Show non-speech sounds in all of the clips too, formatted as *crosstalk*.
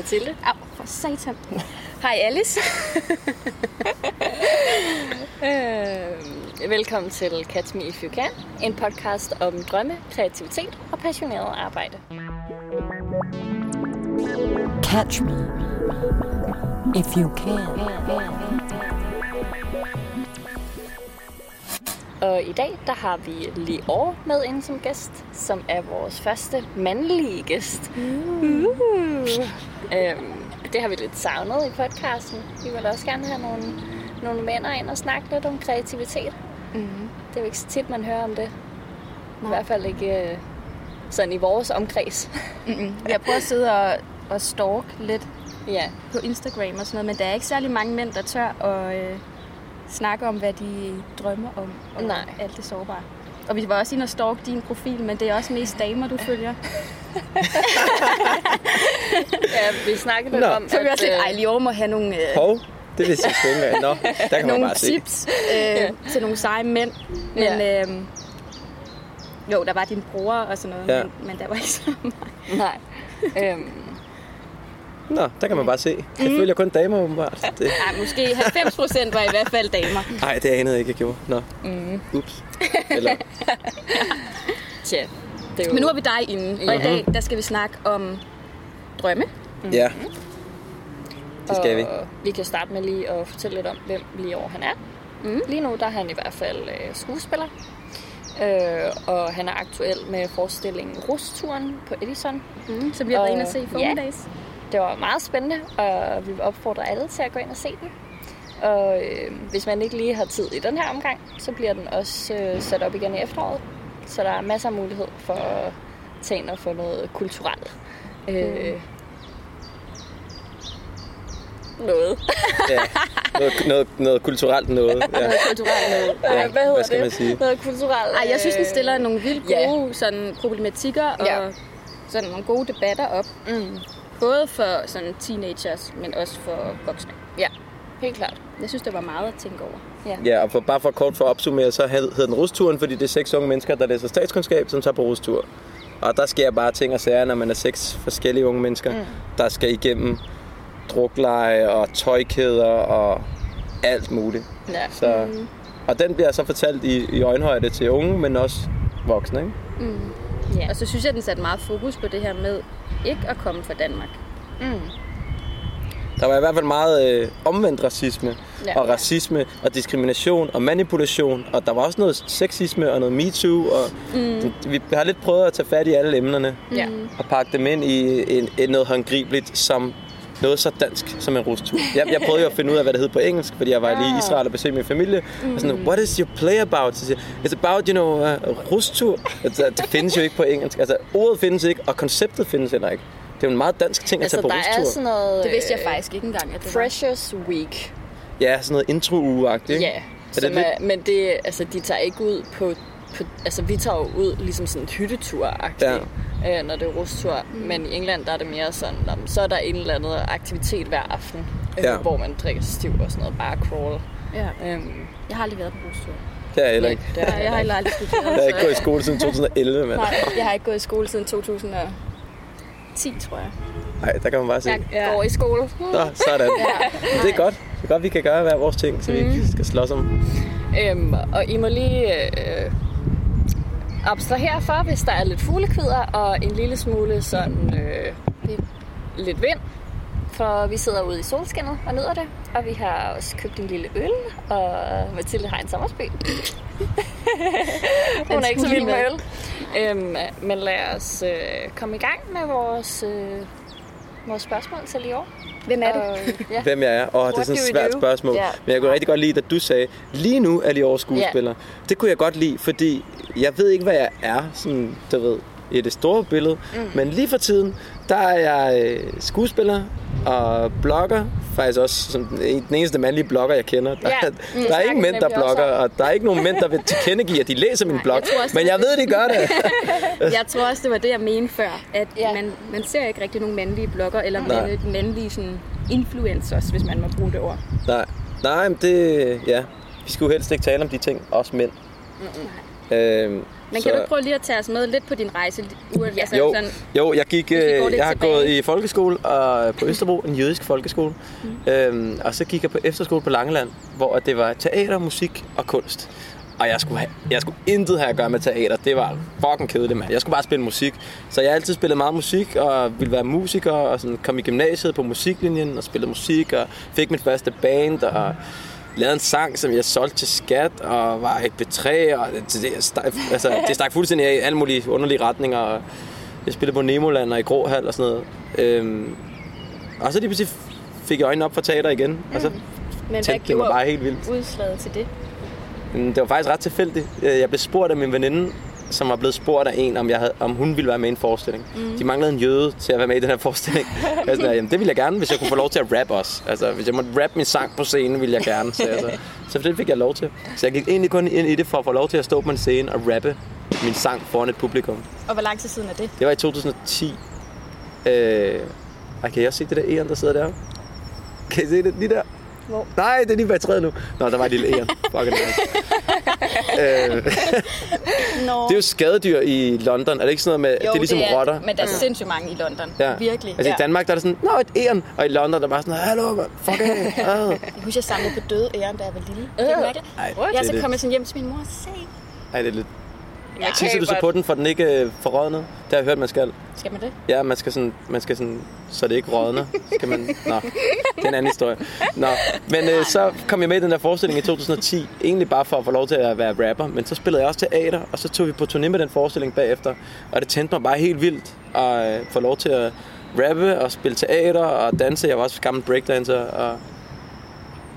Mathilde. Au, for satan. *laughs* Hej Alice. *laughs* øh, velkommen til Catch Me If You Can, en podcast om drømme, kreativitet og passioneret arbejde. Catch me if you can. Og i dag, der har vi Lior med ind som gæst, som er vores første mandlige gæst. Uh. Øhm, det har vi lidt savnet i podcasten. Vi vil også gerne have nogle, nogle mænd ind og snakke lidt om kreativitet. Mm. Det er jo ikke så tit, man hører om det. I hvert fald ikke øh, sådan i vores omkreds. *laughs* Mm-mm. Jeg prøver at sidde og, og stalk lidt ja. på Instagram og sådan noget, men der er ikke særlig mange mænd, der tør at øh, snakke om, hvad de drømmer om, og Nej. alt det sårbare. Og vi var også inde og stalk din profil, men det er også mest damer, du følger. *laughs* ja, vi snakkede lidt Nå. om, Så er vi også lidt, øh, ej, Lior må have nogle, øh, Hov, det sgu ikke engang. Nå, der kan man nogle bare se. tips øh, til nogle seje mænd. Men Ja. øh, jo, der var din bror og sådan noget, Ja. men, men der var ikke så meget. Nej. Øhm, Nå, der kan man bare se. Jeg Mm. følger kun damer åbenbart. *laughs* Det, Ej, måske 90 procent var i hvert fald damer. ej, det anede jeg ikke, jeg gjorde. Nå, Mm. ups. *laughs* Eller, tja, det er jo... Men nu har vi dig inde, og i Mhm. dag der skal vi snakke om drømme. ja. Det skal vi. Og vi kan starte med lige at fortælle lidt om, hvem Lior han er. Mm. Lige nu der er han i hvert fald øh, skuespiller. Øh, og han er aktuel med forestillingen Rusturen på Edison. Mm, som vi har været Og- inde og se i ja. Det var meget spændende, og vi vil opfordre alle til at gå ind og se den. Og øh, hvis man ikke lige har tid i den her omgang, så bliver den også øh, sat op igen i efteråret. Så der er masser af mulighed for at tage ind og få noget kulturelt. Øh, noget. Ja. Noget, noget, noget kulturelt noget. *laughs* Ja. Noget kulturelt noget. Ja, hvad hedder hvad skal det? man sige? Noget kulturelt. Ej, jeg synes, den stiller øh, nogle vildt gode sådan, problematikker og Ja. sådan nogle gode debatter op. Mm, Både for sådan teenagers, men også for voksne. ja, helt klart. Jeg synes, det var meget at tænke over. Ja, og for, bare for kort for at opsummere, så hed, hed den rusturen, fordi det er seks unge mennesker, der læser statskundskab, som tager på rustur. Og der sker bare ting og sager, når man er seks forskellige unge mennesker, mm. der skal igennem drukleje og tøjkæder og alt muligt. Ja. Så, Og den bliver så fortalt i, i øjenhøjde til unge, men også voksne. Ikke? Ja. Og så synes jeg, den satte meget fokus på det her med ikke at komme fra Danmark. Mm. Der var i hvert fald meget øh, omvendt racisme, Ja. ja. og racisme, og diskrimination, og manipulation, og der var også noget sexisme og noget MeToo, og mm. vi har lidt prøvet at tage fat i alle emnerne, Ja. og pakke dem ind i en, en noget håndgribeligt som noget så dansk som en rustur. Jeg, jeg prøvede jo at finde ud af, hvad det hed på engelsk, fordi jeg var lige i Israel og besøgte min familie. Mm. Og sådan, what is your play about? Så siger It's about, you know, uh, rustur. Altså, det findes jo ikke på engelsk. Altså, ordet findes ikke, og konceptet findes heller ikke. Det er jo en meget dansk ting at Altså, tage på der er rustur. sådan noget... Det vidste jeg øh, faktisk ikke engang, at det var. Freshers Week. Ja, sådan noget intro-ugeagtigt. ikke? Ja, det lidt- er, men det, altså, de tager ikke ud på, på... Altså, vi tager jo ud ligesom sådan en hyttetur-agtigt, ja. øh, når det er rustur. Mm. Men i England, der er det mere sådan, om, så er der en eller anden aktivitet hver aften, øh, Ja. hvor man drikker stiv og sådan noget, bare crawl. Ja. Øhm, Jeg har aldrig været på rustur. Det er jeg heller ikke. det er Nej, jeg har heller aldrig studeret. *laughs* Jeg har ikke gået i skole siden 2011, mand. Nej, jeg har ikke gået i skole siden 2010, tror jeg. Nej, der kan man bare se. Jeg Ja. går i skole. Nå, sådan. Men det er godt. Det er godt, vi kan gøre hver vores ting, så vi Mm. ikke skal slås om. Øhm, og I må lige øh, abstrahere for, hvis der er lidt fuglekvider og en lille smule sådan øh, lidt vind. For vi sidder ude i solskinnet og nyder det. Og vi har også købt en lille øl, og Mathilde har en sommerspil. *laughs* Hun er ikke så vild med øl. Øhm, men lad os øh, komme i gang med vores, øh, vores spørgsmål til i år. Hvem er du? Og, *laughs* ja. Hvem jeg er? Åh, det er sådan et svært do? spørgsmål. Ja. Men jeg kunne rigtig godt lide, at du sagde, lige nu er års skuespiller. Det kunne jeg godt lide, fordi jeg ved ikke, hvad jeg er, sådan, du ved, i det store billede. Mm. Men lige for tiden, der er jeg øh, skuespiller og blogger. Faktisk også som den eneste mandlige blogger, jeg kender. Der, mm, der er ingen mænd, der blogger, og der er ikke nogen mænd, der vil tilkendegive, at de læser min blog. jeg også, Men jeg ved, de gør det. *laughs* Jeg tror også, det var det, jeg mente før. At Ja. man, man ser ikke rigtig nogen mandlige blogger, eller Nej. mand- mandlige sådan, influencers, hvis man må bruge det ord. Nej, nej, men det... Ja, vi skulle helst ikke tale om de ting, også mænd. Øhm, Men så- kan du ikke prøve lige at tage os med lidt på din rejse? Ja. Altså, Jo, Sådan, jo jeg, gik, øh, jeg har tilbage. gået i folkeskole og på Østerbro, en jødisk folkeskole. Mm. Øhm, og så gik jeg på efterskole på Langeland, hvor det var teater, musik og kunst. Og jeg skulle, have, jeg skulle intet have at gøre med teater. Det var fucking kedeligt, mand. Jeg skulle bare spille musik. Så jeg har altid spillet meget musik, og ville være musiker, og sådan kom i gymnasiet på musiklinjen, og spillede musik, og fik mit første band, og lavede en sang, som jeg solgte til skat, og var et betræ, og det, det, stak, altså, *laughs* det stak fuldstændig af i alle mulige underlige retninger. Og jeg spillede på Nemoland og i Gråhal og sådan noget. Øhm, og så lige pludselig fik jeg øjnene op for teater igen, og så men hvad tændte det mig bare helt vildt. udslaget til det? Men Det var faktisk ret tilfældigt. Øh, Jeg blev spurgt af min veninde, som var blevet spurgt af en, om, jeg havde, om hun ville være med i en forestilling. Mm. De manglede en jøde til at være med i den her forestilling. *laughs* jeg sådan, jamen, det ville jeg gerne, hvis jeg kunne få lov til at rappe også. Altså, hvis jeg måtte rappe min sang på scenen, ville jeg gerne. Så, altså, så det fik jeg lov til. Så jeg gik egentlig kun ind i det for at få lov til at stå på en scene og rappe min sang foran et publikum. Og hvor lang tid siden er det? Det var i 2010. Øh, kan I også se det der æren, der sidder der? Kan I se det lige der? Hvor? Nej, det er lige bag træet nu. Nå, der var et lille æren. Fuck it. øh, Nå. det er jo skadedyr i London. Er det ikke sådan noget med, jo, det er ligesom det er, rotter? Men der er sindssygt mange i London. Ja. Virkelig. Altså ja. i Danmark, der er det sådan, nå, et æren. Og i London, der er bare sådan, hallo, man, fuck af. *laughs* Ah. Jeg husker, jeg samlede på døde æren, da jeg var lille. Kan du mærke det? Ej, Jeg det er er så lidt, kom jeg sådan hjem til min mor og se. ej, det er lidt. Jeg Tisser du så på den, for den ikke øh, får rådnet? Det har jeg hørt, man skal. Skal man det? Ja, man skal sådan, man skal sådan, så det ikke rådner. Skal man, nå, det er en anden historie. Nå, men øh, så kom jeg med i den der forestilling i 2010, egentlig bare for at få lov til at være rapper, men så spillede jeg også teater, og så tog vi på turné med den forestilling bagefter, og det tændte mig bare helt vildt at øh, få lov til at rappe og spille teater og danse. Jeg var også gammel breakdancer, og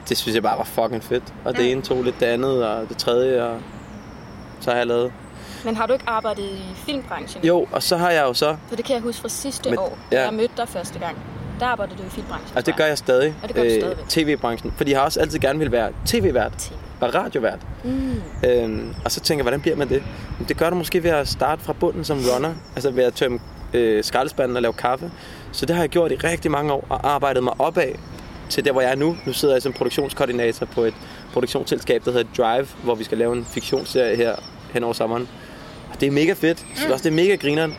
det synes jeg bare var fucking fedt. Og det ene tog lidt det andet, og det tredje, og så har jeg lavet. Men har du ikke arbejdet i filmbranchen? Jo, og så har jeg jo så For det kan jeg huske fra sidste Men- år, da ja. jeg mødte dig første gang. Der arbejdede du i filmbranchen. Altså det gør jeg stadig. Og det gør du stadigvæk. TV-branchen. Fordi jeg har også altid gerne vil være tv-vært TV. og radiovært. Mm. Øhm, og så tænker jeg, hvordan bliver man det? Men det gør du måske ved at starte fra bunden som runner. Altså ved at tømme øh, skraldespanden og lave kaffe. Så det har jeg gjort i rigtig mange år og arbejdet mig opad til der, hvor jeg er nu. Nu sidder jeg som produktionskoordinator på et produktionsselskab, der hedder Drive, hvor vi skal lave en fiktionsserie her hen over sommeren. Og det er mega fedt. Jeg synes også, det er mega grineren.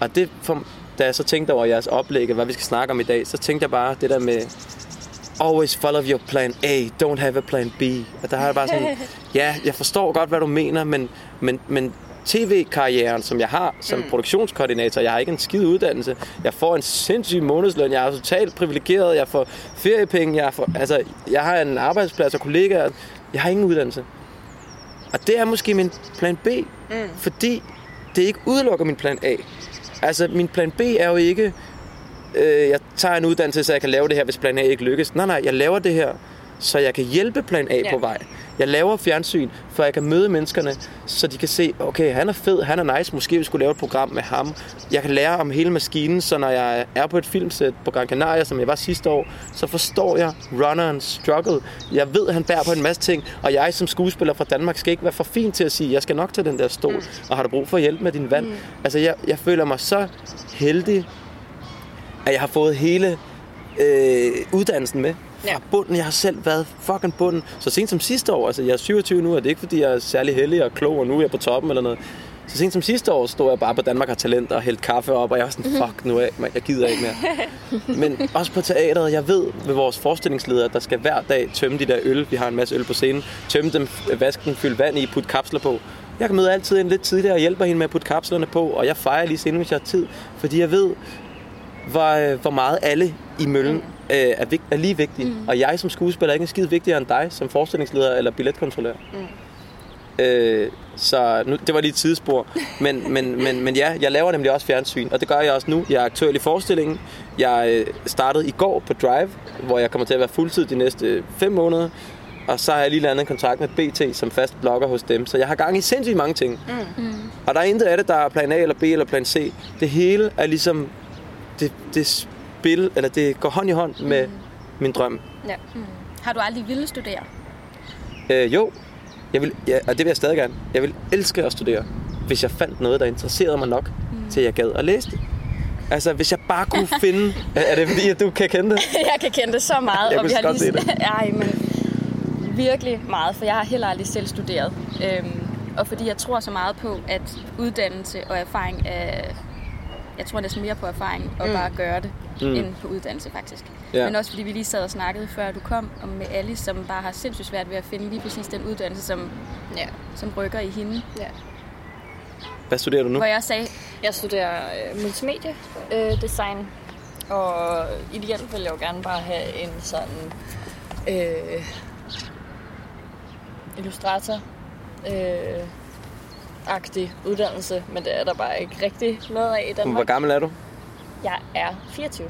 Og det, for, da jeg så tænkte over jeres oplæg, og hvad vi skal snakke om i dag, så tænkte jeg bare det der med, always follow your plan A, don't have a plan B. Og der har jeg bare sådan, *laughs* ja, jeg forstår godt, hvad du mener, men, men, men tv-karrieren, som jeg har som mm. produktionskoordinator, jeg har ikke en skid uddannelse. Jeg får en sindssyg månedsløn, jeg er totalt privilegeret, jeg får feriepenge, jeg, får, altså, jeg har en arbejdsplads og kollegaer, jeg har ingen uddannelse. Og det er måske min plan B, mm. fordi det ikke udelukker min plan A. Altså, min plan B er jo ikke, øh, jeg tager en uddannelse, så jeg kan lave det her, hvis plan A ikke lykkes. Nej, nej, jeg laver det her, så jeg kan hjælpe plan A ja. På vej. Jeg laver fjernsyn, for jeg kan møde menneskerne, så de kan se, okay, han er fed, han er nice, måske vi skulle lave et program med ham. Jeg kan lære om hele maskinen, så når jeg er på et filmsæt på Gran Canaria, som jeg var sidste år, så forstår jeg runnerens struggle. Jeg ved, han bærer på en masse ting, og jeg som skuespiller fra Danmark skal ikke være for fin til at sige, jeg skal nok tage den der stol, mm. og har du brug for hjælp med din vand? Mm. Altså, jeg, jeg føler mig så heldig, at jeg har fået hele øh, uddannelsen med. Fra Ja. bunden. Jeg har selv været fucking bunden. Så sent som sidste år, altså jeg er 27 nu, og det er ikke fordi, jeg er særlig heldig og klog, og nu er jeg på toppen eller noget. Så sent som sidste år stod jeg bare på Danmark har talent og hældte kaffe op, og jeg var sådan, fuck nu af, man, jeg gider ikke mere. *laughs* Men også på teateret, jeg ved ved vores forestillingsledere, der skal hver dag tømme de der øl, vi har en masse øl på scenen, tømme dem, vaske den, fylde vand i, putte kapsler på. Jeg kan møde altid ind lidt tidligere og hjælper hende med at putte kapslerne på, og jeg fejrer lige senere, hvis jeg har tid, fordi jeg ved, hvor, øh, hvor meget alle i møllen mm. øh, er, vigt, er lige vigtige. Mm. Og jeg som skuespiller er ikke en skid vigtigere end dig som forestillingsleder eller billetkontrollør. Mm. Øh, så nu, det var lige et tidsspor. *laughs* Men, men, men, men ja, jeg laver nemlig også fjernsyn, og det gør jeg også nu. Jeg er aktuel i forestillingen. Jeg øh, startede i går på Drive, hvor jeg kommer til at være fuldtid de næste fem måneder. Og så har jeg lige landet en kontrakt med BT som fast blogger hos dem. Så jeg har gang i sindssygt mange ting. Mm. Og der er intet af det, der er plan A eller B eller plan C. Det hele er ligesom det, det spil, eller det går hånd i hånd med mm. min drøm. Ja. Har du aldrig ville studere? Øh, jo, jeg vil, ja, og det vil jeg stadig gerne. Jeg vil elske at studere, hvis jeg fandt noget, der interesserede mig nok, mm. til jeg gad at læse det. Altså, hvis jeg bare kunne *laughs* finde... Er det fordi, at du kan kende det? *laughs* jeg kan kende det så meget. Jeg og vi har lige... se det. *laughs* Ej, men virkelig meget, for jeg har heller aldrig selv studeret. Øhm, og fordi jeg tror så meget på, at uddannelse og erfaring er... Jeg tror næsten mere på erfaring og mm. bare gøre det, mm. end på uddannelse faktisk. Ja. Men også fordi vi lige sad og snakkede, før du kom, om med Alice, som bare har sindssygt svært ved at finde lige præcis den uddannelse, som, Ja. som rykker i hende. ja. Hvad studerer du nu? Hvor jeg sagde, Jeg studerer øh, multimedia øh, design, og ideelt vil jeg jo gerne bare have en sådan øh, illustrator øh, agtig uddannelse, men det er der bare ikke rigtig noget af i Hvor Danmark. gammel er du? Jeg er 24.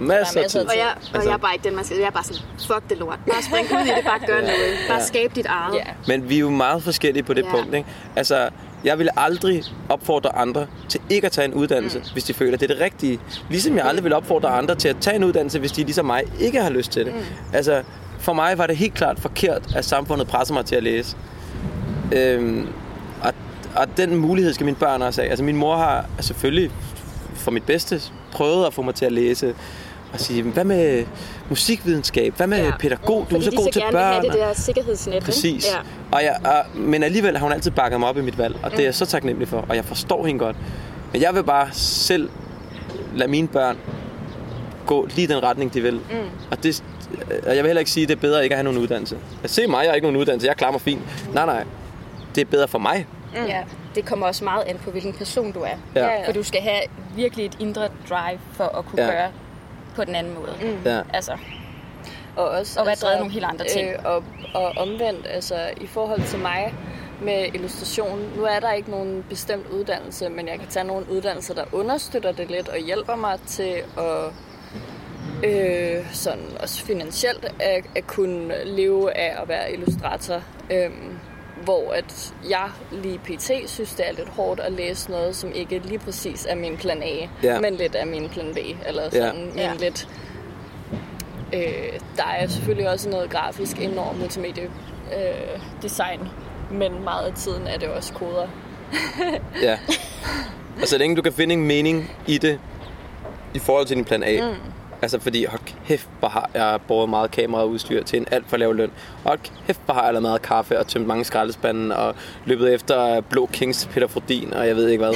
Masser af masser tid. Og jeg, og Altså- jeg er bare ikke den, man skal. Jeg er bare sådan, fuck det lort. Bare spring ud i det, bare gør *laughs* noget. Bare skab dit eget. Ja. Men vi er jo meget forskellige på det Ja. punkt, ikke? Altså, jeg ville aldrig opfordre andre til ikke at tage en uddannelse, mm. hvis de føler, det er det rigtige. Ligesom jeg aldrig vil opfordre andre til at tage en uddannelse, hvis de ligesom mig ikke har lyst til det. Mm. Altså, for mig var det helt klart forkert, at samfundet presser mig til at læse. Øhm, og, den mulighed skal mine børn også have. Altså, min mor har selvfølgelig for mit bedste prøvet at få mig til at læse og sige, hvad med musikvidenskab? Hvad med ja. pædagog? Du er Fordi så de god så til gerne børn. vil have det der sikkerhedsnet. ikke? Præcis. Ja. Og jeg, og, men alligevel har hun altid bakket mig op i mit valg, og det er jeg så taknemmelig for, og jeg forstår hende godt. Men jeg vil bare selv lade mine børn gå lige den retning, de vil. Mm. Og det, og jeg vil heller ikke sige, at det er bedre ikke at have nogen uddannelse. Jeg ser mig, jeg har ikke nogen uddannelse, jeg klarer mig fint. Nej, nej. Det er bedre for mig. Mm. ja, det kommer også meget an på, hvilken person du er. Ja. Ja, ja. For du skal have virkelig et indre drive for at kunne Ja. gøre på den anden måde. Mm. Ja. Altså, Og, også, Og være drevet af nogle helt andre ting. Øh, og, og omvendt, altså i forhold til mig med illustration, nu er der ikke nogen bestemt uddannelse, men jeg kan tage nogle uddannelser, der understøtter det lidt og hjælper mig til at øh, sådan også finansielt at, at kunne leve af at være illustrator. Øhm, hvor at jeg lige pt. synes, det er lidt hårdt at læse noget, som ikke lige præcis er min plan A, Ja. men lidt er min plan B, eller Ja. sådan min Ja. lidt Øh, der er selvfølgelig også noget grafisk ind over multimedia øh, design, men meget af tiden er det også koder. Ja. Og så længe du kan finde en mening i det, i forhold til din plan A. Mm. Altså fordi, hold kæft, hvor har jeg båret meget kameraudstyr til en alt for lav løn. Hold kæft, hvor har jeg lavet meget kaffe og tømt mange skraldespande og løbet efter Blå Kings Peter Frodin og jeg ved ikke hvad.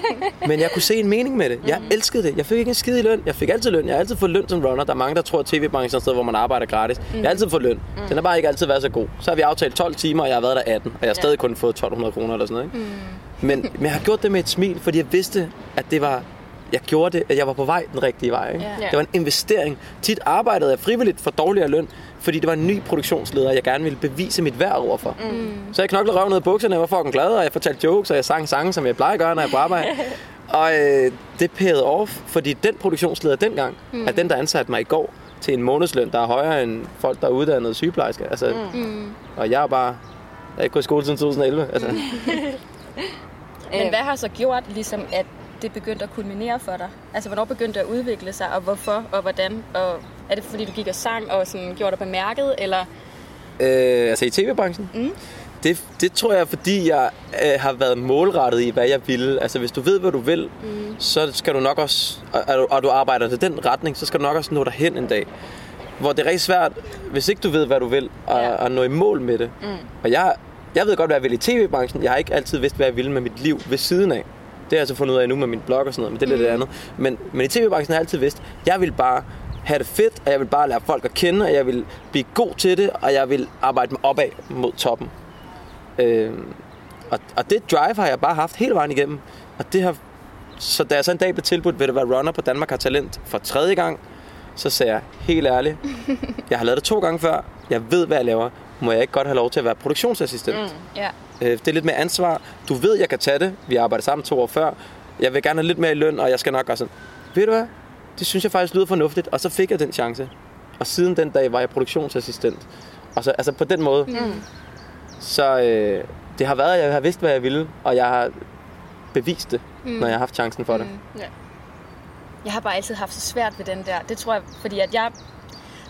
*laughs* Men jeg kunne se en mening med det. Jeg elskede det. Jeg fik ikke en skid i løn. Jeg fik altid løn. Jeg har altid fået løn som runner. Der er mange, der tror, at tv-branchen er et sted, hvor man arbejder gratis. Jeg har altid fået løn. Den har bare ikke altid været så god. Så har vi aftalt 12 timer, og jeg har været der 18. Og jeg har stadig kun fået 1200 kroner eller sådan noget. Ikke? Men, men jeg har gjort det med et smil, fordi jeg vidste, at det var... Jeg gjorde det, at jeg var på vej den rigtige vej. Ikke? Ja. Det var en investering. Tit arbejdede jeg frivilligt for dårligere løn, fordi det var en ny produktionsleder, jeg gerne ville bevise mit værd overfor. Mm. Så jeg knoklede røven ud af bukserne, jeg var fucking glad, og jeg fortalte jokes, og jeg sang sange, som jeg plejer at gøre, når jeg er på arbejde. *laughs* og øh, det payede off, fordi den produktionsleder dengang, mm. er den, der ansatte mig i går til en månedsløn, der er højere end folk, der er uddannet sygeplejersker. Altså, mm. Og jeg er bare... Jeg har ikke gået i skole siden 2011. Altså. *laughs* Men hvad har så gjort, ligesom, at det begyndte at kulminere for dig? Altså, hvornår begyndte det at udvikle sig, og hvorfor, og hvordan? Og er det, fordi du gik og sang og sådan, gjorde dig bemærket, eller... Øh, altså i tv-branchen? Mm. Det, det tror jeg, fordi jeg øh, har været målrettet i, hvad jeg ville. Altså hvis du ved, hvad du vil, mm. så skal du nok også, og, og, og du arbejder til den retning, så skal du nok også nå derhen en dag. Hvor det er rigtig svært, hvis ikke du ved, hvad du vil, at, Ja. at nå i mål med det. Mm. Og jeg, jeg ved godt, hvad jeg vil i tv-branchen. Jeg har ikke altid vidst, hvad jeg ville med mit liv ved siden af. Det har jeg så fundet ud af nu med min blog og sådan noget, men det er lidt det andet. Men, men i tv-branchen har jeg altid vidst, jeg vil bare have det fedt, og jeg vil bare lære folk at kende, og jeg vil blive god til det, og jeg vil arbejde mig opad mod toppen. Øhm, og, og det drive har jeg bare haft hele vejen igennem. Og det har, så da jeg så en dag blev tilbudt, vil du være runner på Danmark har talent for tredje gang, så sagde jeg helt ærligt, jeg har lavet det to gange før, jeg ved, hvad jeg laver, må jeg ikke godt have lov til at være produktionsassistent? Mm. Ja. Øh, det er lidt mere ansvar. Du ved, jeg kan tage det. Vi har arbejdet sammen to år før. Jeg vil gerne have lidt mere i løn, og jeg skal nok gøre sådan. Ved du hvad? Det synes jeg faktisk lyder fornuftigt. Og så fik jeg den chance. Og siden den dag var jeg produktionsassistent. Og så, altså på den måde. Mm. Så øh, det har været, at jeg har vidst, hvad jeg ville. Og jeg har bevist det, mm. når jeg har haft chancen for det. Jeg har bare altid haft så svært ved den der. Det tror jeg, fordi at jeg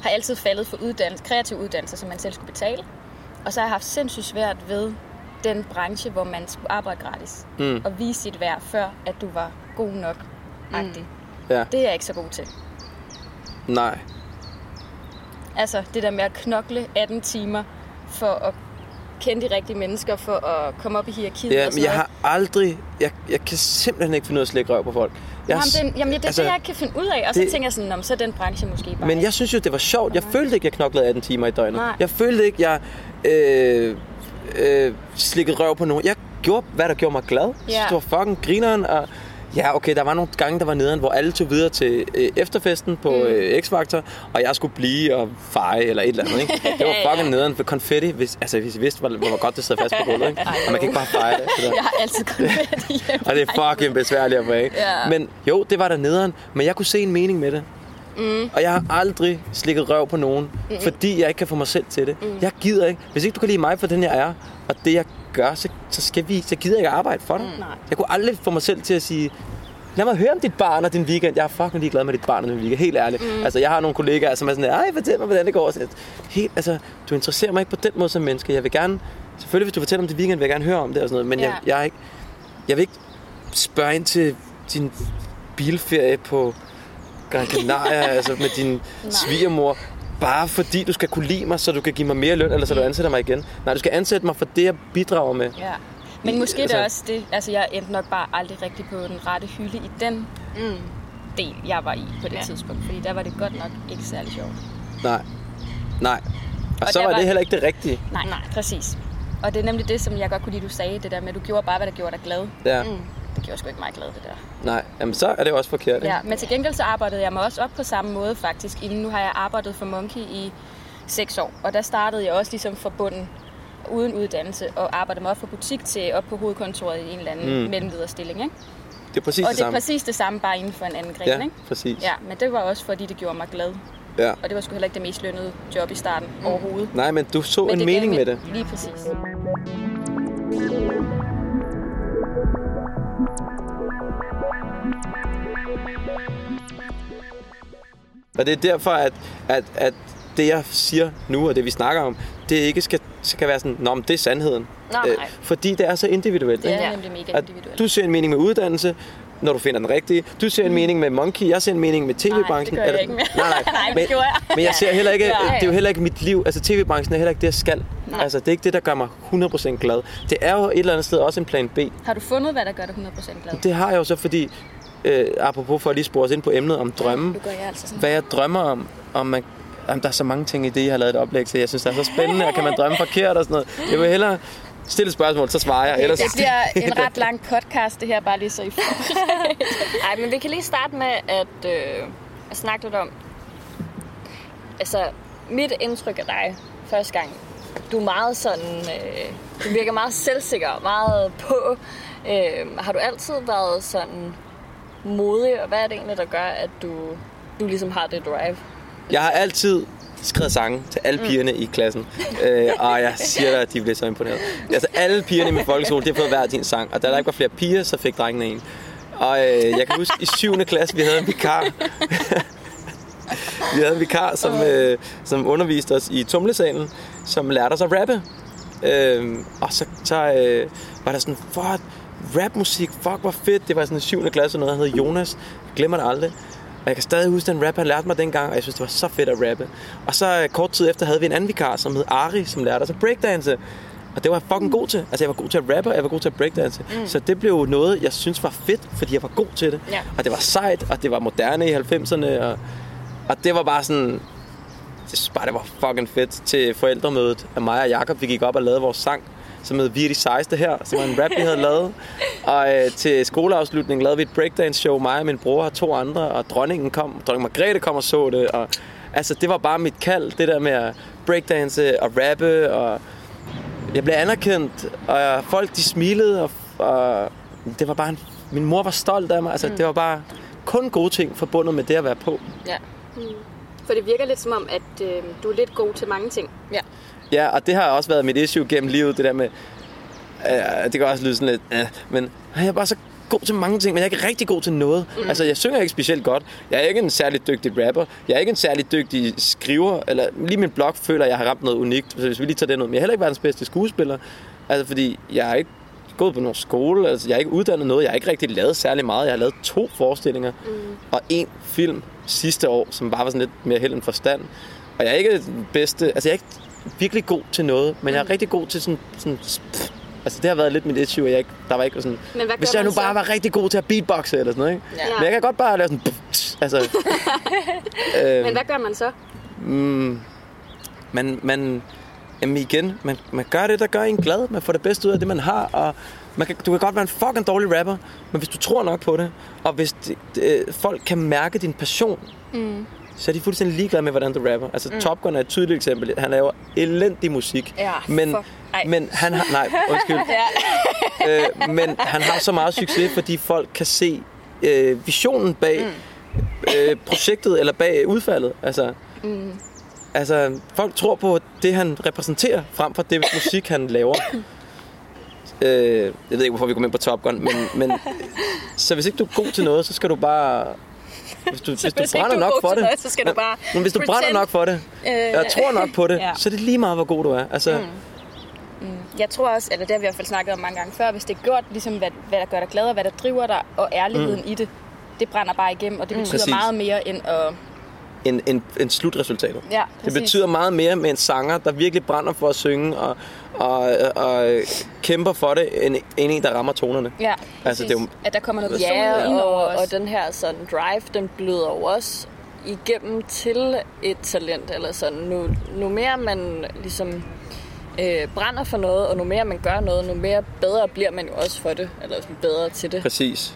har altid faldet for uddannelse, kreativ uddannelse, som man selv skulle betale. Og så har jeg haft sindssygt svært ved den branche, hvor man skulle arbejde gratis. Mm. Og vise sit værd, før at du var god nok. Mm. Ja. Det er jeg ikke så god til. Nej. Altså det der med at knokle 18 timer for at kende de rigtige mennesker for at komme op i hierarkiet Ja, men jeg har aldrig... Jeg, jeg kan simpelthen ikke finde ud af at slikke røv på folk. Jeg, Jamen, den, jamen, det er altså, det, jeg ikke kan finde ud af. Og så det- tænker jeg sådan, om så er den branche måske bare... Men jeg synes jo, det var sjovt. Jeg følte ikke, jeg knoklede 18 timer i døgnet. Nej. Jeg følte ikke, jeg øh, øh, slikkede røv på nogen. Jeg gjorde, hvad der gjorde mig glad. Synes, Ja. det var fucking grineren. Og ja, okay, der var nogle gange, der var nederen, hvor alle tog videre til øh, efterfesten på mm. øh, X-Factor, og jeg skulle blive og feje eller et eller andet. Ikke? *laughs* Det var fucking nederen for konfetti, hvis, altså, hvis I vidste, hvor, hvor godt det sad fast på gulvet. Ikke? *laughs* Og man kan ikke bare feje det. Der. *laughs* Jeg har altid konfetti hjemme. Og det er fucking besværligt at få af. Ja. Men jo, det var der nederen, men jeg kunne se en mening med det. Mm. Og jeg har aldrig slikket røv på nogen, mm. fordi jeg ikke kan få mig selv til det. Mm. Jeg gider ikke. Hvis ikke du kan lide mig for den, jeg er, og det, jeg gør, så, så, skal vi, så gider jeg ikke arbejde for dig. Mm. Jeg kunne aldrig få mig selv til at sige, lad mig høre om dit barn og din weekend. Jeg er fucking ligeglad med dit barn og din weekend. Helt ærligt. Mm. Altså, jeg har nogle kollegaer, som er sådan, ej, fortæl mig, hvordan det går. Så, helt, altså, du interesserer mig ikke på den måde som menneske. Jeg vil gerne, selvfølgelig hvis du fortæller om dit weekend, vil jeg gerne høre om det og sådan noget. Men Ja. jeg, jeg, er ikke, jeg vil ikke spørge ind til din bilferie på Gran Canaria, altså med din *laughs* svigermor, bare fordi du skal kunne lide mig, så du kan give mig mere løn, eller så du ansætter mig igen. Nej, du skal ansætte mig for det, jeg bidrager med. Ja. Men måske altså, det er også det, altså jeg endte nok bare aldrig rigtig på den rette hylde i den Mm. del, jeg var i på det Ja. tidspunkt. Fordi der var det godt nok ikke særlig sjovt. Nej. Nej. Og, Og så var- det heller ikke det rigtige. Nej, nej, præcis. Og det er nemlig det, som jeg godt kunne lide, du sagde, det der med, at du gjorde bare, hvad der gjorde dig glad. Ja. Mm. Det gjorde sgu ikke mig glad, det der. Nej, jamen så er det også forkert. Ikke? Ja, men til gengæld så arbejdede jeg mig også op på samme måde faktisk. Inden nu har jeg arbejdet for Monkey i seks år, og der startede jeg også ligesom fra bunden uden uddannelse og arbejdede mig op fra butik til op på hovedkontoret i en eller anden Mm. mellemlederstilling. Ikke? Det er præcis Og det det er samme. præcis det samme, bare inden for en anden gren. Ja, Ikke? præcis. Ja, men det var også fordi, det gjorde mig glad. Ja. Og det var sgu heller ikke det mest lønnede job i starten mm. overhovedet. Nej, men du så Men en det mening med det. Lige præcis. Og det er derfor, at, at, at det, jeg siger nu, og det, vi snakker om, det ikke skal, skal være sådan, Nå, men det er sandheden. Nej, nej. fordi det er så individuelt. Det er ikke? ja. nemlig mega At individuelt. du ser en mening med uddannelse, når du finder den rigtige. Du ser en mening med Monkey, jeg ser en mening med tv-branchen. Nej, det gør jeg ikke mere. Nej, nej. *laughs* Nej, men, men jeg ser heller ikke, det er jo heller ikke mit liv. Altså tv-branchen er heller ikke det, jeg skal. Altså, det er ikke det, der gør mig 100% glad. Det er jo et eller andet sted også en plan B. Har du fundet, hvad der gør dig 100% glad? Det har jeg jo så, fordi, øh, apropos for at lige spore os ind på emnet om drømme, gør jeg altså sådan. hvad jeg drømmer om, om man, jamen, der er så mange ting i det, jeg har lavet et oplæg til. Jeg synes, det er så spændende, og kan man drømme forkert og sådan noget. Jeg vil hellere stille et spørgsmål, så svarer jeg. Ellers, Det bliver en *laughs* ret lang podcast, det her, bare lige så I får. *laughs* Ej, men vi kan lige starte med at, øh, at snakke lidt om... Altså, mit indtryk af dig første gang, du er meget sådan... Øh, du virker meget selvsikker, meget på. Øh, har du altid været sådan modig, og hvad er det egentlig, der gør, at du, du ligesom har det drive? Jeg har altid skrevet sange til alle pigerne i klassen. Øh, og jeg siger dig, at de blev så imponeret. Altså alle pigerne i min folkeskole, de har fået hver sin sang. Og da der ikke var flere piger, så fik drengene en. Og øh, jeg kan huske, i 7. klasse, vi havde en vikar. *laughs* vi havde en vikar, som, øh, som underviste os i tumlesalen, som lærte os at rappe. Øh, og så, så øh, var der sådan, fuck, rapmusik, fuck hvor fedt. Det var sådan en 7. klasse, noget, han hed Jonas. Jeg glemmer det aldrig. Og jeg kan stadig huske den rap, han lærte mig dengang, og jeg synes, det var så fedt at rappe. Og så øh, kort tid efter havde vi en anden vikar, som hed Ari, som lærte os at breakdance. Og det var jeg fucking god til. Altså, jeg var god til at rappe, og jeg var god til at breakdance. Mm. Så det blev noget, jeg synes var fedt, fordi jeg var god til det. Ja. Og det var sejt, og det var moderne i 90'erne. Og, og det var bare sådan... Jeg synes bare, det var fucking fedt til forældremødet af mig og Jakob. Vi gik op og lavede vores sang, som hed Vi er de sejste her, som var en rap, vi havde lavet. Og øh, til skoleafslutningen lavede vi et breakdance show, mig og min bror og to andre, og dronningen kom, dronning Margrethe kom og så det. Og, altså, det var bare mit kald, det der med at breakdance og rappe, og jeg blev anerkendt, og folk de smilede, og, og det var bare en, min mor var stolt af mig. Altså, mm. det var bare kun gode ting forbundet med det at være på. Ja. For det virker lidt som om, at øh, du er lidt god til mange ting. Ja. Ja, og det har også været mit issue gennem livet, det der med, øh, det kan også lyde sådan lidt, øh, men jeg er bare så god til mange ting, men jeg er ikke rigtig god til noget. Mm. Altså, jeg synger ikke specielt godt. Jeg er ikke en særlig dygtig rapper. Jeg er ikke en særlig dygtig skriver. Eller lige min blog føler, at jeg har ramt noget unikt. Så hvis vi lige tager det ud. Men jeg er heller ikke verdens bedste skuespiller. Altså, fordi jeg er ikke gået på nogen skole. Altså, jeg er ikke uddannet noget. Jeg har ikke rigtig lavet særlig meget. Jeg har lavet to forestillinger mm. og en film sidste år, som bare var sådan lidt mere held end forstand. Og jeg er ikke den bedste... Altså, jeg er ikke virkelig god til noget, men jeg er rigtig god til sådan... sådan pff, altså, det har været lidt mit issue, at jeg ikke, der var ikke sådan... Men hvis jeg nu så? bare var rigtig god til at beatboxe eller sådan noget, ikke? Ja. Men jeg kan godt bare lave sådan... Pff, altså, *laughs* øh, Men hvad gør man så? man, man, jamen igen, man, man gør det, der gør en glad. Man får det bedste ud af det, man har. Og man kan, du kan godt være en fucking dårlig rapper, men hvis du tror nok på det, og hvis det, det, folk kan mærke din passion, mm. Så er de fuldstændig ligeglade med, hvordan du rapper. Altså, mm. Top Gun er et tydeligt eksempel. Han laver elendig musik. Ja, men. Ej. men han har... Nej, undskyld. *laughs* *laughs* øh, men han har så meget succes, fordi folk kan se øh, visionen bag mm. øh, projektet, eller bag udfaldet. Altså, mm. altså, folk tror på det, han repræsenterer, frem for det musik, han laver. øh, jeg ved ikke, hvorfor vi kommer ind på Top Gun, men, men *laughs* så hvis ikke du er god til noget, så skal du bare... Hvis du, hvis du hvis brænder er nok for det, noget, så skal du bare men hvis du brænder nok for det, Øh, og tror nok på det, *laughs* Ja. så er det lige meget, hvor god du er. Altså, mm. Jeg tror også, eller det har vi i hvert fald snakket om mange gange før, hvis det er gjort, ligesom hvad, hvad der gør dig glad, og hvad der driver dig, og ærligheden mm. i det, det brænder bare igennem, og det betyder Præcis. meget mere end at... en, en, en slutresultatet. Ja, Det betyder meget mere med en sanger, der virkelig brænder for at synge og, og, og kæmper for det, end end en, der rammer tonerne. Ja, Altså, altså, det er jo- at der kommer noget Ja, personlighed ind over og, os. og den her sådan drive, den bløder jo også igennem til et talent. Eller sådan. Nu, nu mere man ligesom øh, brænder for noget, og nu mere man gør noget, nu mere bedre bliver man jo også for det. Eller sådan bedre til det. Præcis.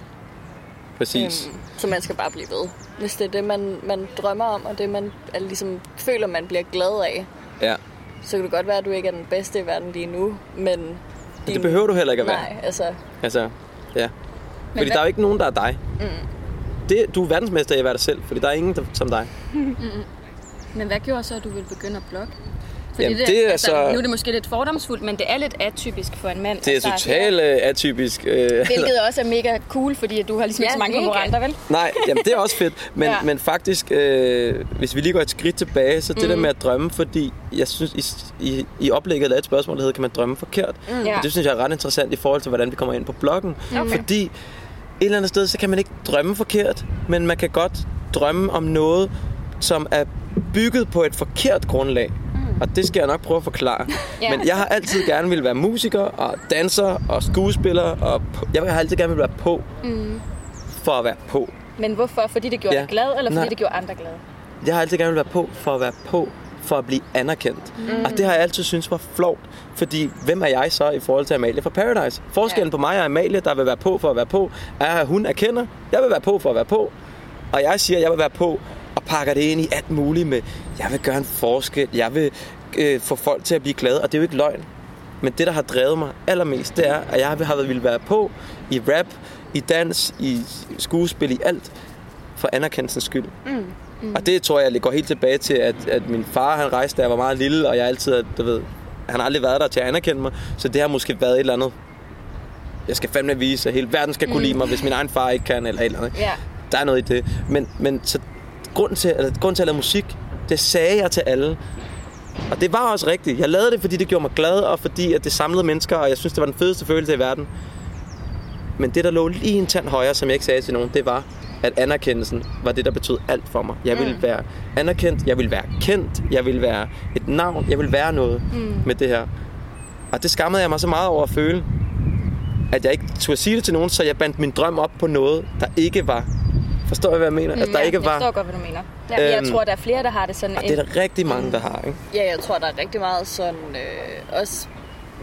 Præcis. Øhm, så man skal bare blive ved. Hvis det er det, man, man drømmer om, og det man er, ligesom, føler, man bliver glad af, Ja. så kan det godt være, at du ikke er den bedste i verden lige nu, men... Men det behøver du heller ikke at være. Nej, altså... Altså, ja. Fordi hvad- der er jo ikke nogen, der er dig. Mm. Det, du er verdensmester i at være dig selv, fordi der er ingen der, som dig. Men hvad gjorde så, at du ville begynde at blogge? Fordi Jamen, det er altså, så- Nu er det måske lidt fordomsfuldt, men det er lidt atypisk for en mand. Det er totalt øh, atypisk. Øh. Hvilket også er mega cool, fordi at du har ligesom ikke Ja, så mange mega. konkurrenter, vel? Nej, jamen det er også fedt. *laughs* Men, ja. Men faktisk, øh, hvis vi lige går et skridt tilbage, så det der med at drømme, fordi jeg synes, i, i, i oplægget er et spørgsmål, der hedder, kan man drømme forkert? Mm. Ja. Og det synes jeg er ret interessant i forhold til, hvordan vi kommer ind på bloggen. Okay. Fordi et eller andet sted, så kan man ikke drømme forkert, men man kan godt drømme om noget, som er bygget på et forkert grundlag. Og det skal jeg nok prøve at forklare. Ja. Men jeg har altid gerne vil være musiker og danser og skuespiller. Og jeg har altid gerne vil være på. Mm. For at være på. Men hvorfor? Fordi det gjorde Ja. dig glad, eller fordi Nej. det gjorde andre glade? Jeg har altid gerne vil være på for at være på, for at blive anerkendt. Mm. Og det har jeg altid synes var flovt, fordi hvem er jeg så i forhold til Amalie fra Paradise? Forskellen ja. på mig og Amalie, der vil være på for at være på, er, at hun erkender, jeg vil være på for at være på, og jeg siger, at jeg vil være på, pakker det ind i alt muligt med, jeg vil gøre en forskel, jeg vil øh, få folk til at blive glade, og det er jo ikke løgn. Men det, der har drevet mig allermest, det er, at jeg har ville være på i rap, i dans, i skuespil, i alt, for anerkendelsens skyld. Mm. Og det tror jeg, det går helt tilbage til, at, at min far han rejste, da jeg var meget lille, og jeg altid, du ved, han har aldrig været der til at anerkende mig, så det har måske været et eller andet. Jeg skal fandme vise, at hele verden skal kunne lide mig, hvis min egen far ikke kan, eller et eller andet. Ja. Der er noget i det. Men, men så grunden til, eller, grunden til at lave musik, det sagde jeg til alle. Og det var også rigtigt. Jeg lavede det, fordi det gjorde mig glad, og fordi at det samlede mennesker, og jeg synes, det var den fedeste følelse i verden. Men det, der lå lige en tand højere, som jeg ikke sagde til nogen, det var, at anerkendelsen var det, der betød alt for mig. Jeg ville være anerkendt, jeg ville være kendt, jeg ville være et navn, jeg ville være noget mm. med det her. Og det skammede jeg mig så meget over at føle, at jeg ikke turde sige det til nogen, så jeg bandt min drøm op på noget, der ikke var. Forstår I, hvad jeg mener? Mm, altså, der ja, ikke jeg var... forstår godt, hvad du mener. Ja, jeg Øhm, tror, der er flere, der har det sådan. Og det er der rigtig mange, der har, ikke? Ja, jeg tror, der er rigtig meget sådan... Øh, også,